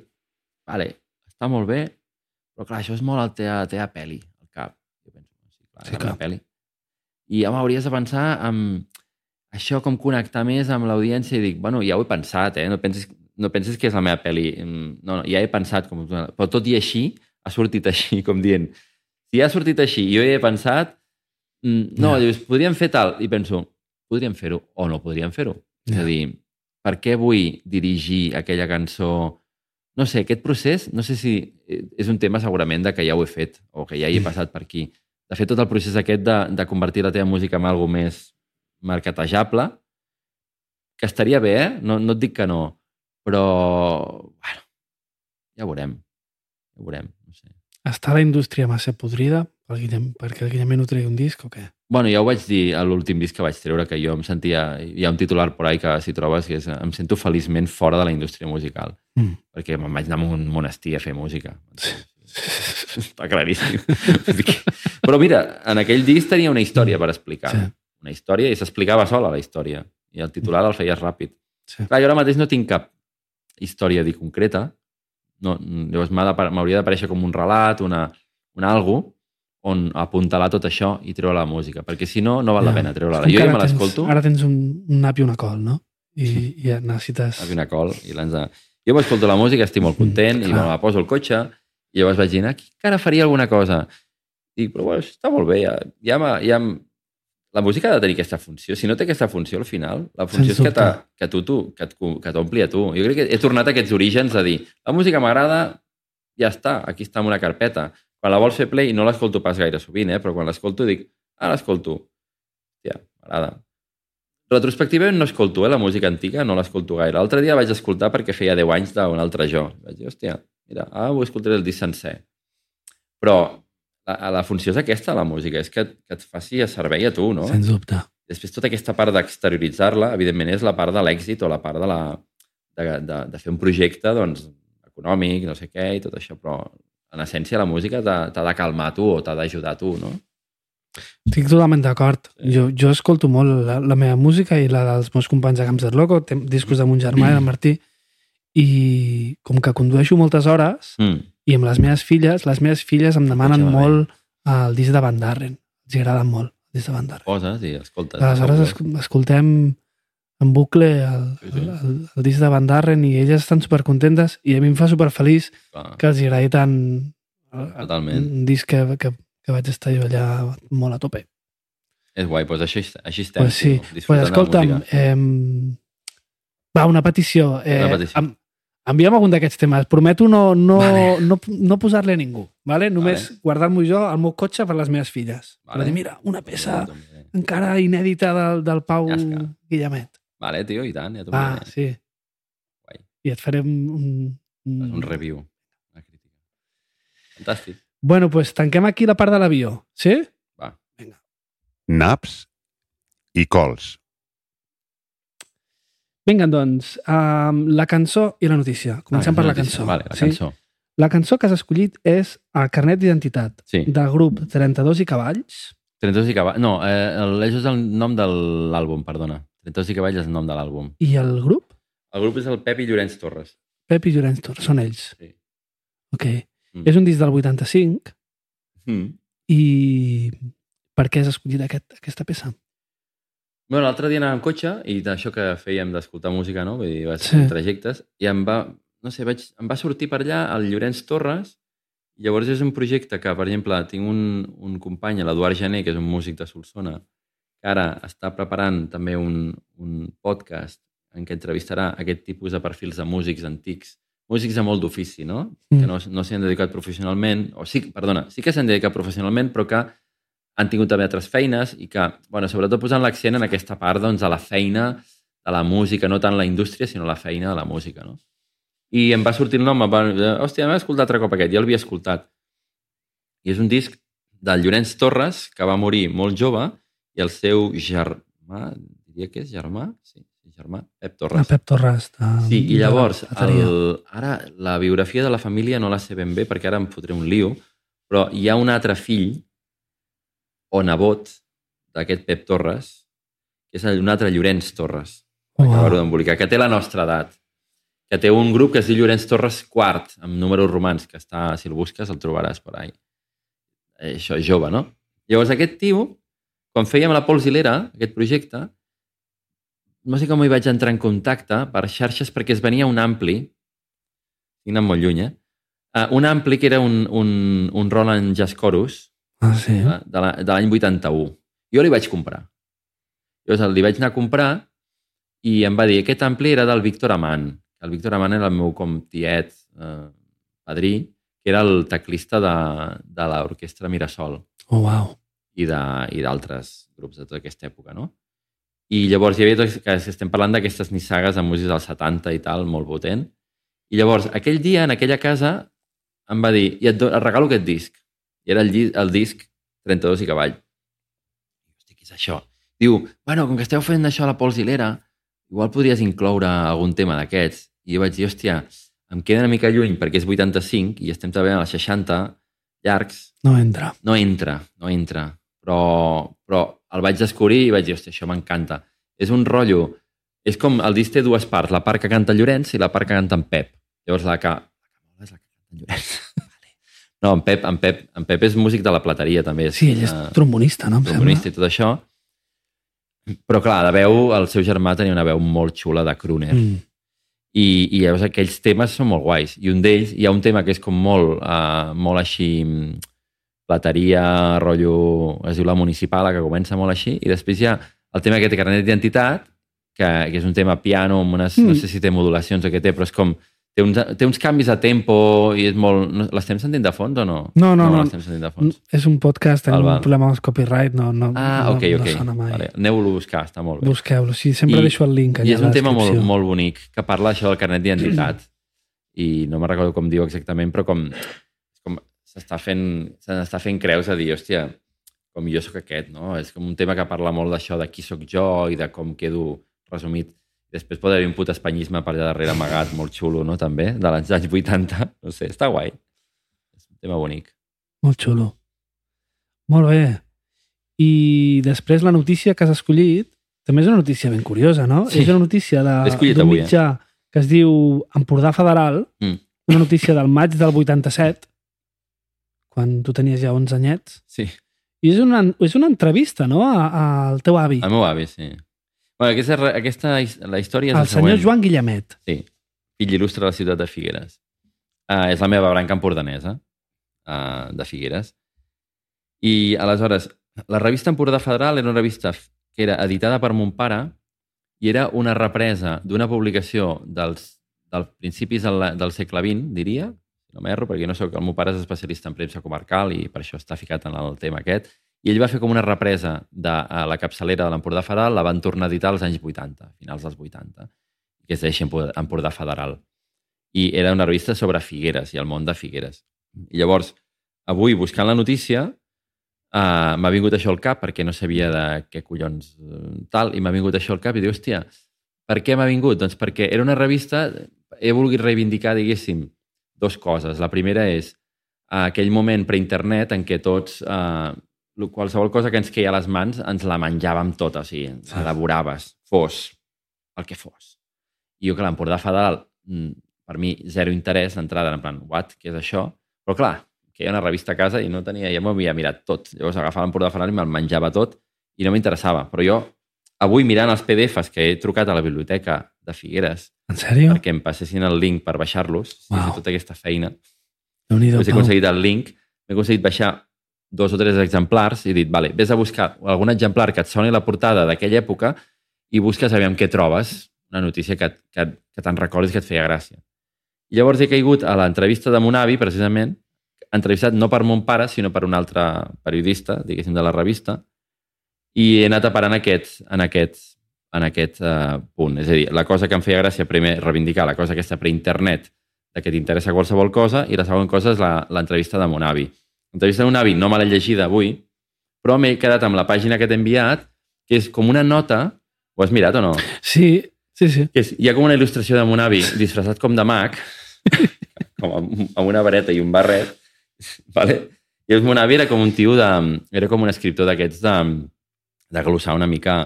vale, està molt bé, però clar, això és molt el teva, la teva peli, al cap. Jo penso, sí, clar, Sí, clar. la peli. I home, hauries de pensar en això com connectar més amb l'audiència i dic, bueno, ja ho he pensat, eh? No pensis, no pensis que és la meva pel·li. Mm, No, no, ja he pensat, com, però tot i així, ha sortit així, com dient, si ha sortit així i jo he pensat, mm, no, Ja. dius, podríem fer tal, i penso, podríem fer-ho o no podríem fer-ho. És Ja. a dir, per què vull dirigir aquella cançó? No sé, aquest procés, no sé si eh, és un tema segurament de que ja ho he fet o que ja hi he passat per aquí. De fet, tot el procés aquest de, de convertir la teva música en alguna més marketejable, que estaria bé, eh? No, no et dic que no, però, bueno, ja ho veurem. Ja ho veurem. Està la indústria massa podrida per Guillem, perquè el Guillemino tregui un disc o què? Bueno, ja ho vaig dir a l'últim disc que vaig treure, que jo em sentia... Hi ha un titular por ahí que, si trobes, que és em sento feliçment fora de la indústria musical. Mm. Perquè me'n vaig anar a un monestir a fer música. Està claríssim. Però mira, en aquell disc tenia una història per explicar. Sí. Una història i s'explicava sola la història. I el titular el feies ràpid. Sí. Clar, jo ara mateix no tinc cap història dir concreta. No, llavors m'hauria d'aparèixer com un relat, una, un algo, on apuntalar tot això i treure la música. Perquè si no, no val la Ja. pena treure-la. Jo ja me l'escolto, Ara tens un, un nap i una col, no? I, i ja necessites... a una col, i de... Jo m'escolto la música, estic molt content, Mm, i me la poso al cotxe, i llavors vaig dir, aquí encara faria alguna cosa. I però bueno, està molt bé, ja, ja, ja, la música ha de tenir aquesta funció. Si no té aquesta funció al final, la funció Sens és que, que, tu, tu, que, que t'ompli a tu. Jo crec que he tornat a aquests orígens a dir, la música m'agrada, ja està, aquí està en una carpeta. Quan la vols fer play, no l'escolto pas gaire sovint, eh? però quan l'escolto dic, ah, l'escolto. Hòstia, m'agrada. Retrospectivament no escolto, eh, la música antiga, no l'escolto gaire. L'altre dia vaig escoltar perquè feia 10 anys d'un altre jo. Vaig dir, hòstia, mira, ah, ho escoltaré el disc sencer. Però la, la funció és aquesta, la música, és que, que et faci a servei a tu, no? Sens dubte. Després, tota aquesta part d'exterioritzar-la, evidentment, és la part de l'èxit o la part de, la, de, de, de fer un projecte doncs, econòmic, no sé què, i tot això, però en essència la música t'ha de calmar tu o t'ha d'ajudar tu, no? Estic totalment d'acord. Jo, jo escolto molt la, la meva música i la dels meus companys de Camps del Loco, discos de mon germà i del Martí, i com que condueixo moltes hores, Mm. I amb les meves filles, les meves filles em demanen molt el disc de Van Darren. Els agrada molt el disc de Van Darren. Poses i escoltes. Aleshores es, escoltem en bucle el, el, el, el disc de Van Darren i elles estan supercontentes i a mi em fa superfeliç Clar, que els agradi tant eh, Totalment. un disc que, que, que vaig estar jo allà molt a tope. És guai, doncs així, així estem. Pues sí, la escolta'm, eh, va, una petició. Eh, Una petició. Em, envia'm algun d'aquests temes. Prometo no, no, Vale. no, no posar-li a ningú. Vale? Només Vale. guardar-m'ho jo al meu cotxe per les meves filles. Vale. Per dir, mira, una peça Vale, encara inèdita del, del Pau Ja està. Guillemet. Vale, tio, i tant, ja Va, miraré. sí. Guai. I et faré un... un, un review. Una crítica. Fantàstic. Bueno, pues tanquem aquí la part de l'avió. Sí? Naps i cols. Vinga, doncs, um, la cançó i la notícia. Comencem Ah, per la notícia. cançó. Vale, la sí? cançó. La cançó que has escollit és el carnet d'identitat Sí. del grup 32 i cavalls. 32 i cavalls... No, eh, això és el nom de l'àlbum, perdona. 32 i cavalls és el nom de l'àlbum. I el grup? El grup és el Pep i Llorenç Torres. Pep i Llorenç Torres, són ells. Sí. Ok. Mm. És un disc del 85 Mm. i per què has escollit aquest, aquesta peça? Bueno, l'altre dia anàvem en cotxe i d'això que fèiem d'escoltar música, no? Vull dir, vaig Sí. trajectes i em va, no sé, vaig, em va sortir per allà el Llorenç Torres i llavors és un projecte que, per exemple, tinc un, un company, l'Eduard Gené, que és un músic de Solsona, que ara està preparant també un, un podcast en què entrevistarà aquest tipus de perfils de músics antics, músics de molt d'ofici, no? Mm. Que no, no s'hi han dedicat professionalment, o sí, perdona, sí que s'han dedicat professionalment, però que han tingut també altres feines i que, bueno, sobretot posant l'accent en aquesta part doncs, de la feina de la música, no tant la indústria, sinó la feina de la música, no? I em va sortir el nom, em va, hòstia, m'he escoltat altre cop aquest, ja l'havia escoltat. I és un disc del Llorenç Torres, que va morir molt jove, i el seu germà, diria que és germà? Sí, germà, Pep Torres. El Pep Torres. De, Sí, i llavors, el, ara la biografia de la família no la sé ben bé perquè ara em fotré un lío, però hi ha un altre fill o nebot d'aquest Pep Torres, que és un altre Llorenç Torres, Oh, acabar-ho d'embolicar, que té la nostra edat, que té un grup que es diu Llorenç Torres quart, amb números romans, que està, si el busques, el trobaràs per ahí. Eh, Això, és jove, no? Llavors, aquest tio, quan fèiem la Pols Hilera, aquest projecte, no sé com hi vaig entrar en contacte per xarxes perquè es venia un ampli, estic anant molt lluny, eh? Uh, un ampli que era un, un, un Roland Jazz Chorus Ah, sí. uh, de la- de l'any 81. Jo li vaig comprar. Llavors li vaig anar a comprar i em va dir aquest ampli era del Víctor Amant. El Víctor Amant era el meu com tiet, eh, padrí, que era el teclista de, de l'orquestra Mirasol Oh, wow. i d'altres grups de tota aquesta època, no? I llavors hi havia tot, que estem parlant d'aquestes nissagues de músics dels 70 i tal, molt potent. I llavors, aquell dia, en aquella casa, em va dir, i et, et regalo aquest disc. I era el, el disc 32 i cavall. Hosti, què és això? Diu, bueno, com que esteu fent això a la Pols Hilera, igual podries incloure algun tema d'aquests. I jo vaig dir, hòstia, em queda una mica lluny perquè és 85 i estem treballant als 60 llargs, No entra. no entra, no entra. Però, però el vaig descobrir i vaig dir, hòstia, això m'encanta. És un rotllo... És com el disc té dues parts, la part que canta Llorenç i la part que canta en Pep. Llavors la que... La que és la que canta en Llorenç. No, en Pep, en, Pep, en Pep és músic de la plateria, també. És, Sí, ell és eh, trombonista, no? Trombonista i tot això. Però clar, de veu, el seu germà tenia una veu molt xula de crooner. Mm. I, i llavors aquells temes són molt guais. I un d'ells, hi ha un tema que és com molt, uh, molt així, mm, plateria, rotllo, es diu la municipal, que comença molt així, i després hi ha el tema que té carnet d'identitat, que, que és un tema piano, amb unes, Mm. no sé si té modulacions o què té, però és com, té uns, té uns canvis de tempo i és molt... no- L'estem sentint de fons o no? No, no, no. l'estem sentint de fons. És un podcast, tenim un problema amb els copyright, no, no, Ah, no, ok, ok. no sona mai. Vale. Aneu-lo a buscar, està molt bé. Busqueu-lo, sí, sempre I- deixo el link allà I és un tema molt, molt bonic, que parla això del carnet d'identitat. I no me'n recordo com diu exactament, però com, com s'està fent, se n'està fent creus a dir, hòstia, com jo sóc aquest, no? És com un tema que parla molt d'això, de qui sóc jo i de com quedo resumit. Després pot haver un put espanyisme per allà darrere amagat, molt xulo, no? També, de l'any anys 80. No sé, està guai. És un tema bonic. Molt xulo. Molt bé. I després la notícia que has escollit també és una notícia ben curiosa, no? Sí. És una notícia d'un eh? mitjà que es diu Empordà Federal, Mm. una notícia del maig del 87, quan tu tenies ja 11 anyets, Sí, i és una, és una entrevista, no?, a- al teu avi, el meu avi, sí. Bueno, aquesta, aquesta, la història és el senyor següent. Joan Guillemet. Sí, fill il·lustre de la ciutat de Figueres. Uh, és la meva branca empordanesa, uh, de Figueres. I, aleshores, la revista Empordà Federal era una revista que era editada per mon pare i era una represa d'una publicació dels, dels principis del, del segle XX, diria, no m'erro, perquè no soc, el meu pare és especialista en premsa comarcal i per això està ficat en el tema aquest, i ell va fer com una represa de a la capçalera de l'Empordà Federal, la van tornar a editar als anys 80, finals dels 80 que es deia Empordà Federal. I era una revista sobre Figueres i el món de Figueres. I llavors, avui, buscant la notícia, uh, m'ha vingut això al cap perquè no sabia de què collons eh, tal, i m'ha vingut això al cap i diu, hòstia, per què m'ha vingut? Doncs perquè era una revista, he volgut reivindicar, diguéssim, dos coses. La primera és aquell moment preinternet en què tots, uh, qualsevol cosa que ens queia a les mans, ens la menjàvem tota, o sigui, sí. la devoraves, fos el que fos. I jo, que l'Empordà Federal, mm, per mi, zero interès d'entrada, en plan, what, què és això? Però clar, que hi ha una revista a casa i no tenia, ja m'ho havia mirat tot. Llavors agafava l'Empordà Federal i me'l menjava tot i no m'interessava. Però jo, avui mirant els PDFs que he trucat a la biblioteca de Figueres En sèrio? perquè em passessin el link per baixar-los, wow. Tota aquesta feina, Després he aconseguit el link, m'he aconseguit baixar dos o tres exemplars i dit, vale, vés a buscar algun exemplar que et soni la portada d'aquella època i busques aviam què trobes, una notícia que, que, que te'n recordis que et feia gràcia. I llavors he caigut a l'entrevista de mon avi, precisament, entrevistat no per mon pare, sinó per un altre periodista, diguéssim, de la revista, i he anat a parar en aquest, en aquest, en aquest uh, punt. És a dir, la cosa que em feia gràcia, primer, reivindicar la cosa aquesta preinternet, de que t'interessa qualsevol cosa, i la segona cosa és l'entrevista de mon avi. L'entrevista de mon avi no me l'he llegida avui, però m'he quedat amb la pàgina que t'he enviat, que és com una nota... Ho has mirat o no? Sí, sí, sí. Que és, hi ha com una il·lustració de mon avi disfressat com de mag, com amb, amb una vareta i un barret, vale? i el mon avi era com un tio de... Era com un escriptor d'aquests de, de glossar una mica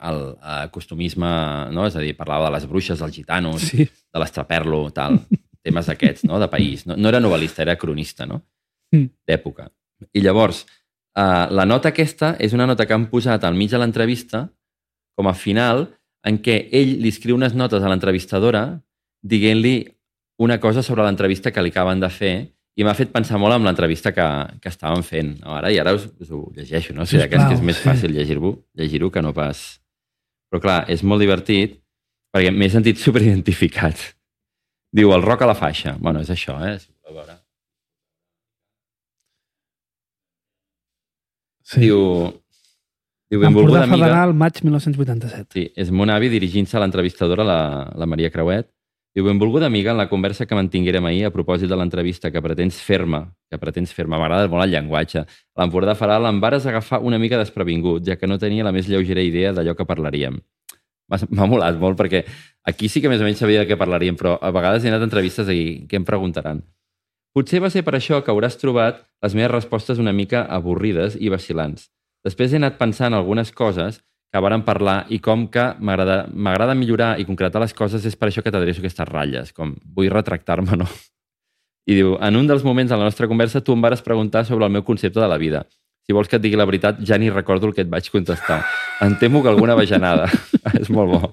el, el costumisme, no? És a dir, parlava de les bruixes, dels gitanos, Sí. de l'estraperlo, tal, temes d'aquests, no? de país. No, no era novel·lista, era cronista, no? Mm. D'època. I llavors, uh, la nota aquesta és una nota que han posat al mig de l'entrevista, com a final, en què ell li escriu unes notes a l'entrevistadora dient-li una cosa sobre l'entrevista que li acaben de fer i m'ha fet pensar molt en l'entrevista que, que estàvem fent. No, ara i ara us, us ho llegeixo, no? O sigui, que és, que és més sí. fàcil llegir-ho llegir que no pas... Però clar, és molt divertit perquè m'he sentit superidentificat. Diu, el rock a la faixa. Bueno, és això, eh? Si voleu veure. Sí. Diu, diu Empordà benvolguda amiga... Federal, maig 1987. Sí, és mon avi dirigint-se a l'entrevistadora, la, la Maria Creuet. Diu, benvolguda amiga, en la conversa que mantinguérem ahir a propòsit de l'entrevista que pretens fer-me, que pretens fer-me, m'agrada molt el llenguatge, l'Empordà Federal em vares agafar una mica desprevingut, ja que no tenia la més lleugera idea d'allò que parlaríem. M'ha molat molt perquè aquí sí que més o menys sabia de què parlaríem, però a vegades he anat a entrevistes i què em preguntaran? Potser va ser per això que hauràs trobat les meves respostes una mica avorrides i vacilants. Després he anat pensant algunes coses que varen parlar i com que m'agrada millorar i concretar les coses és per això que t'adreço aquestes ratlles, com vull retractar-me, no? I diu, en un dels moments de la nostra conversa tu em vares preguntar sobre el meu concepte de la vida. Si vols que et digui la veritat, ja ni recordo el que et vaig contestar. Em temo que alguna bajanada. és molt bo.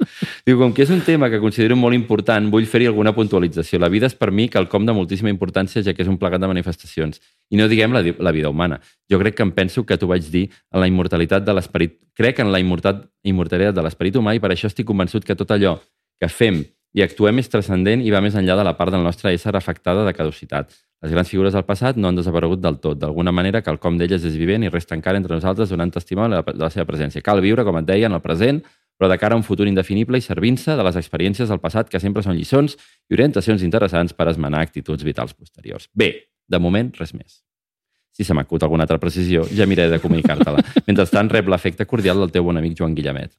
Diu, com que és un tema que considero molt important, vull fer-hi alguna puntualització. La vida és per mi quelcom de moltíssima importància, ja que és un plegat de manifestacions. I no diguem la, la vida humana. Jo crec que em penso que t'ho vaig dir en la immortalitat de l'esperit. Crec en la immortalitat de l'esperit humà i per això estic convençut que tot allò que fem i actuem és transcendent i va més enllà de la part del nostre ésser afectada de caducitat. Les grans figures del passat no han desaparegut del tot. D'alguna manera, quelcom d'elles és vivent i resta encara entre nosaltres donant testimoni de la, de la seva presència. Cal viure, com et deia, en el present, però de cara a un futur indefinible i servint-se de les experiències del passat que sempre són lliçons i orientacions interessants per esmenar actituds vitals posteriors. Bé, de moment, res més. Si se m'acut alguna altra precisió, ja miraré de comunicar-te-la. Mentrestant, rep l'efecte cordial del teu bon amic Joan Guillemet.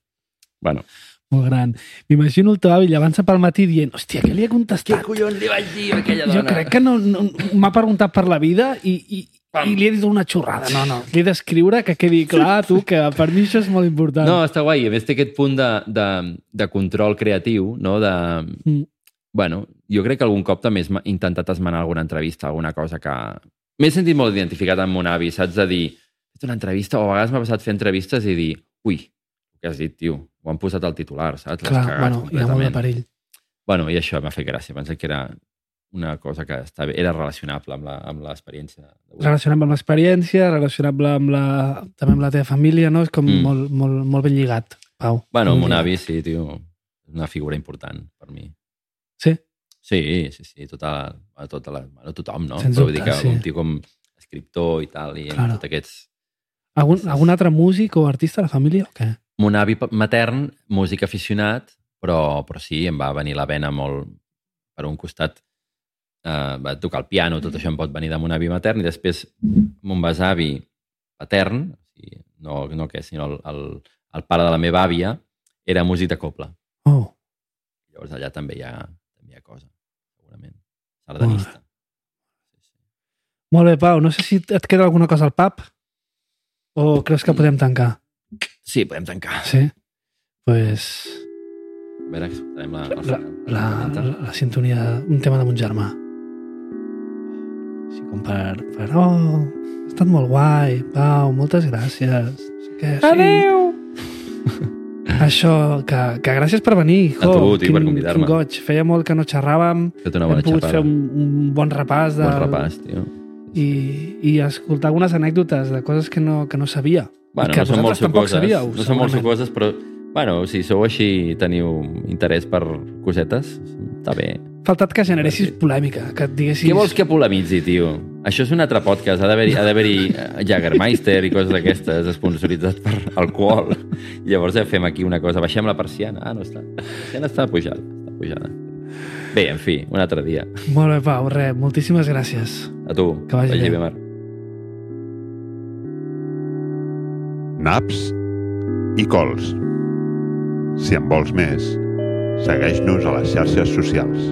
Bueno, Molt gran. M'imagino el teu avi llevant-se pel matí dient hòstia, què li he contestat? collons li vaig dir a aquella Jo crec que no, no m'ha preguntat per la vida i, i, i li he dit una xorrada. No, no, li he d'escriure que quedi clar, tu, que per mi això és molt important. No, està guai. A més, té aquest punt de, de, de control creatiu, no? De, Mm. bueno, jo crec que algun cop també he intentat esmenar alguna entrevista, alguna cosa que... M'he sentit molt identificat amb mon avi, saps? De dir, fet una entrevista, o a vegades m'ha passat fer entrevistes i dir, ui, que has dit, tio, ho han posat al titular, saps? Clar, bueno, hi ha molt de perill. Bueno, i això m'ha fet gràcia. Pensé que era una cosa que estava, era relacionable amb l'experiència. Relacionable amb l'experiència, relacionable amb la, també amb la teva família, no? És com Mm. molt, molt, molt ben lligat, Pau. Bueno, mon lligat. avi, sí, tio, és una figura important per mi. Sí? Sí, sí, sí, tota, tota la, bueno, tothom, no? Sens Però vull dir dubte, que sí. un tio com escriptor i tal, i Claro. tots aquests... Algun, algun altre músic o artista de la família o què? Mon avi matern, músic aficionat, però, però sí, em va venir la vena molt per un costat. Uh, va tocar el piano, tot això em pot venir de mon avi matern, i després mon besavi patern, o sigui, no, no que, sinó el, el, el pare de la meva àvia, era músic de copla. Oh, Llavors allà també hi ha, també hi ha cosa, segurament. Sardanista. molt bé, Pau. No sé si et queda alguna cosa al pap o creus que podem tancar? Sí, podem tancar. Sí? pues, A veure, escoltarem la, la, la, la, la sintonia d'un tema de mon germà. Així com per, per... Oh, ha estat molt guai, Pau, moltes gràcies. Què, sí. Adéu! Això, que, que gràcies per venir. A tu, tio, per convidar-me. Quin goig. Feia molt que no xerràvem. Fet una Hem bona pogut xapada. fer un, un bon repàs. De, Bon repàs, tio. I, I escoltar algunes anècdotes de coses que no, que no sabia. Bueno, que no són molt sucoses, sabíeu, no són molt sucoses, però, bueno, si sou així i teniu interès per cosetes, està bé. Faltat que generessis polèmica, que et diguessis... Què vols que polemitzi, tio? Això és un altre podcast, ha d'haver-hi ha d'haver Jagermeister i coses d'aquestes, sponsoritzat per alcohol. Llavors ja fem aquí una cosa, baixem la persiana. Ah, no està. La persiana està pujada, està pujada. Bé, en fi, un altre dia. Molt bé, Pau, res, moltíssimes gràcies. A tu, Que vagi bé. bé, Marc. naps i cols. Si en vols més, segueix-nos a les xarxes socials.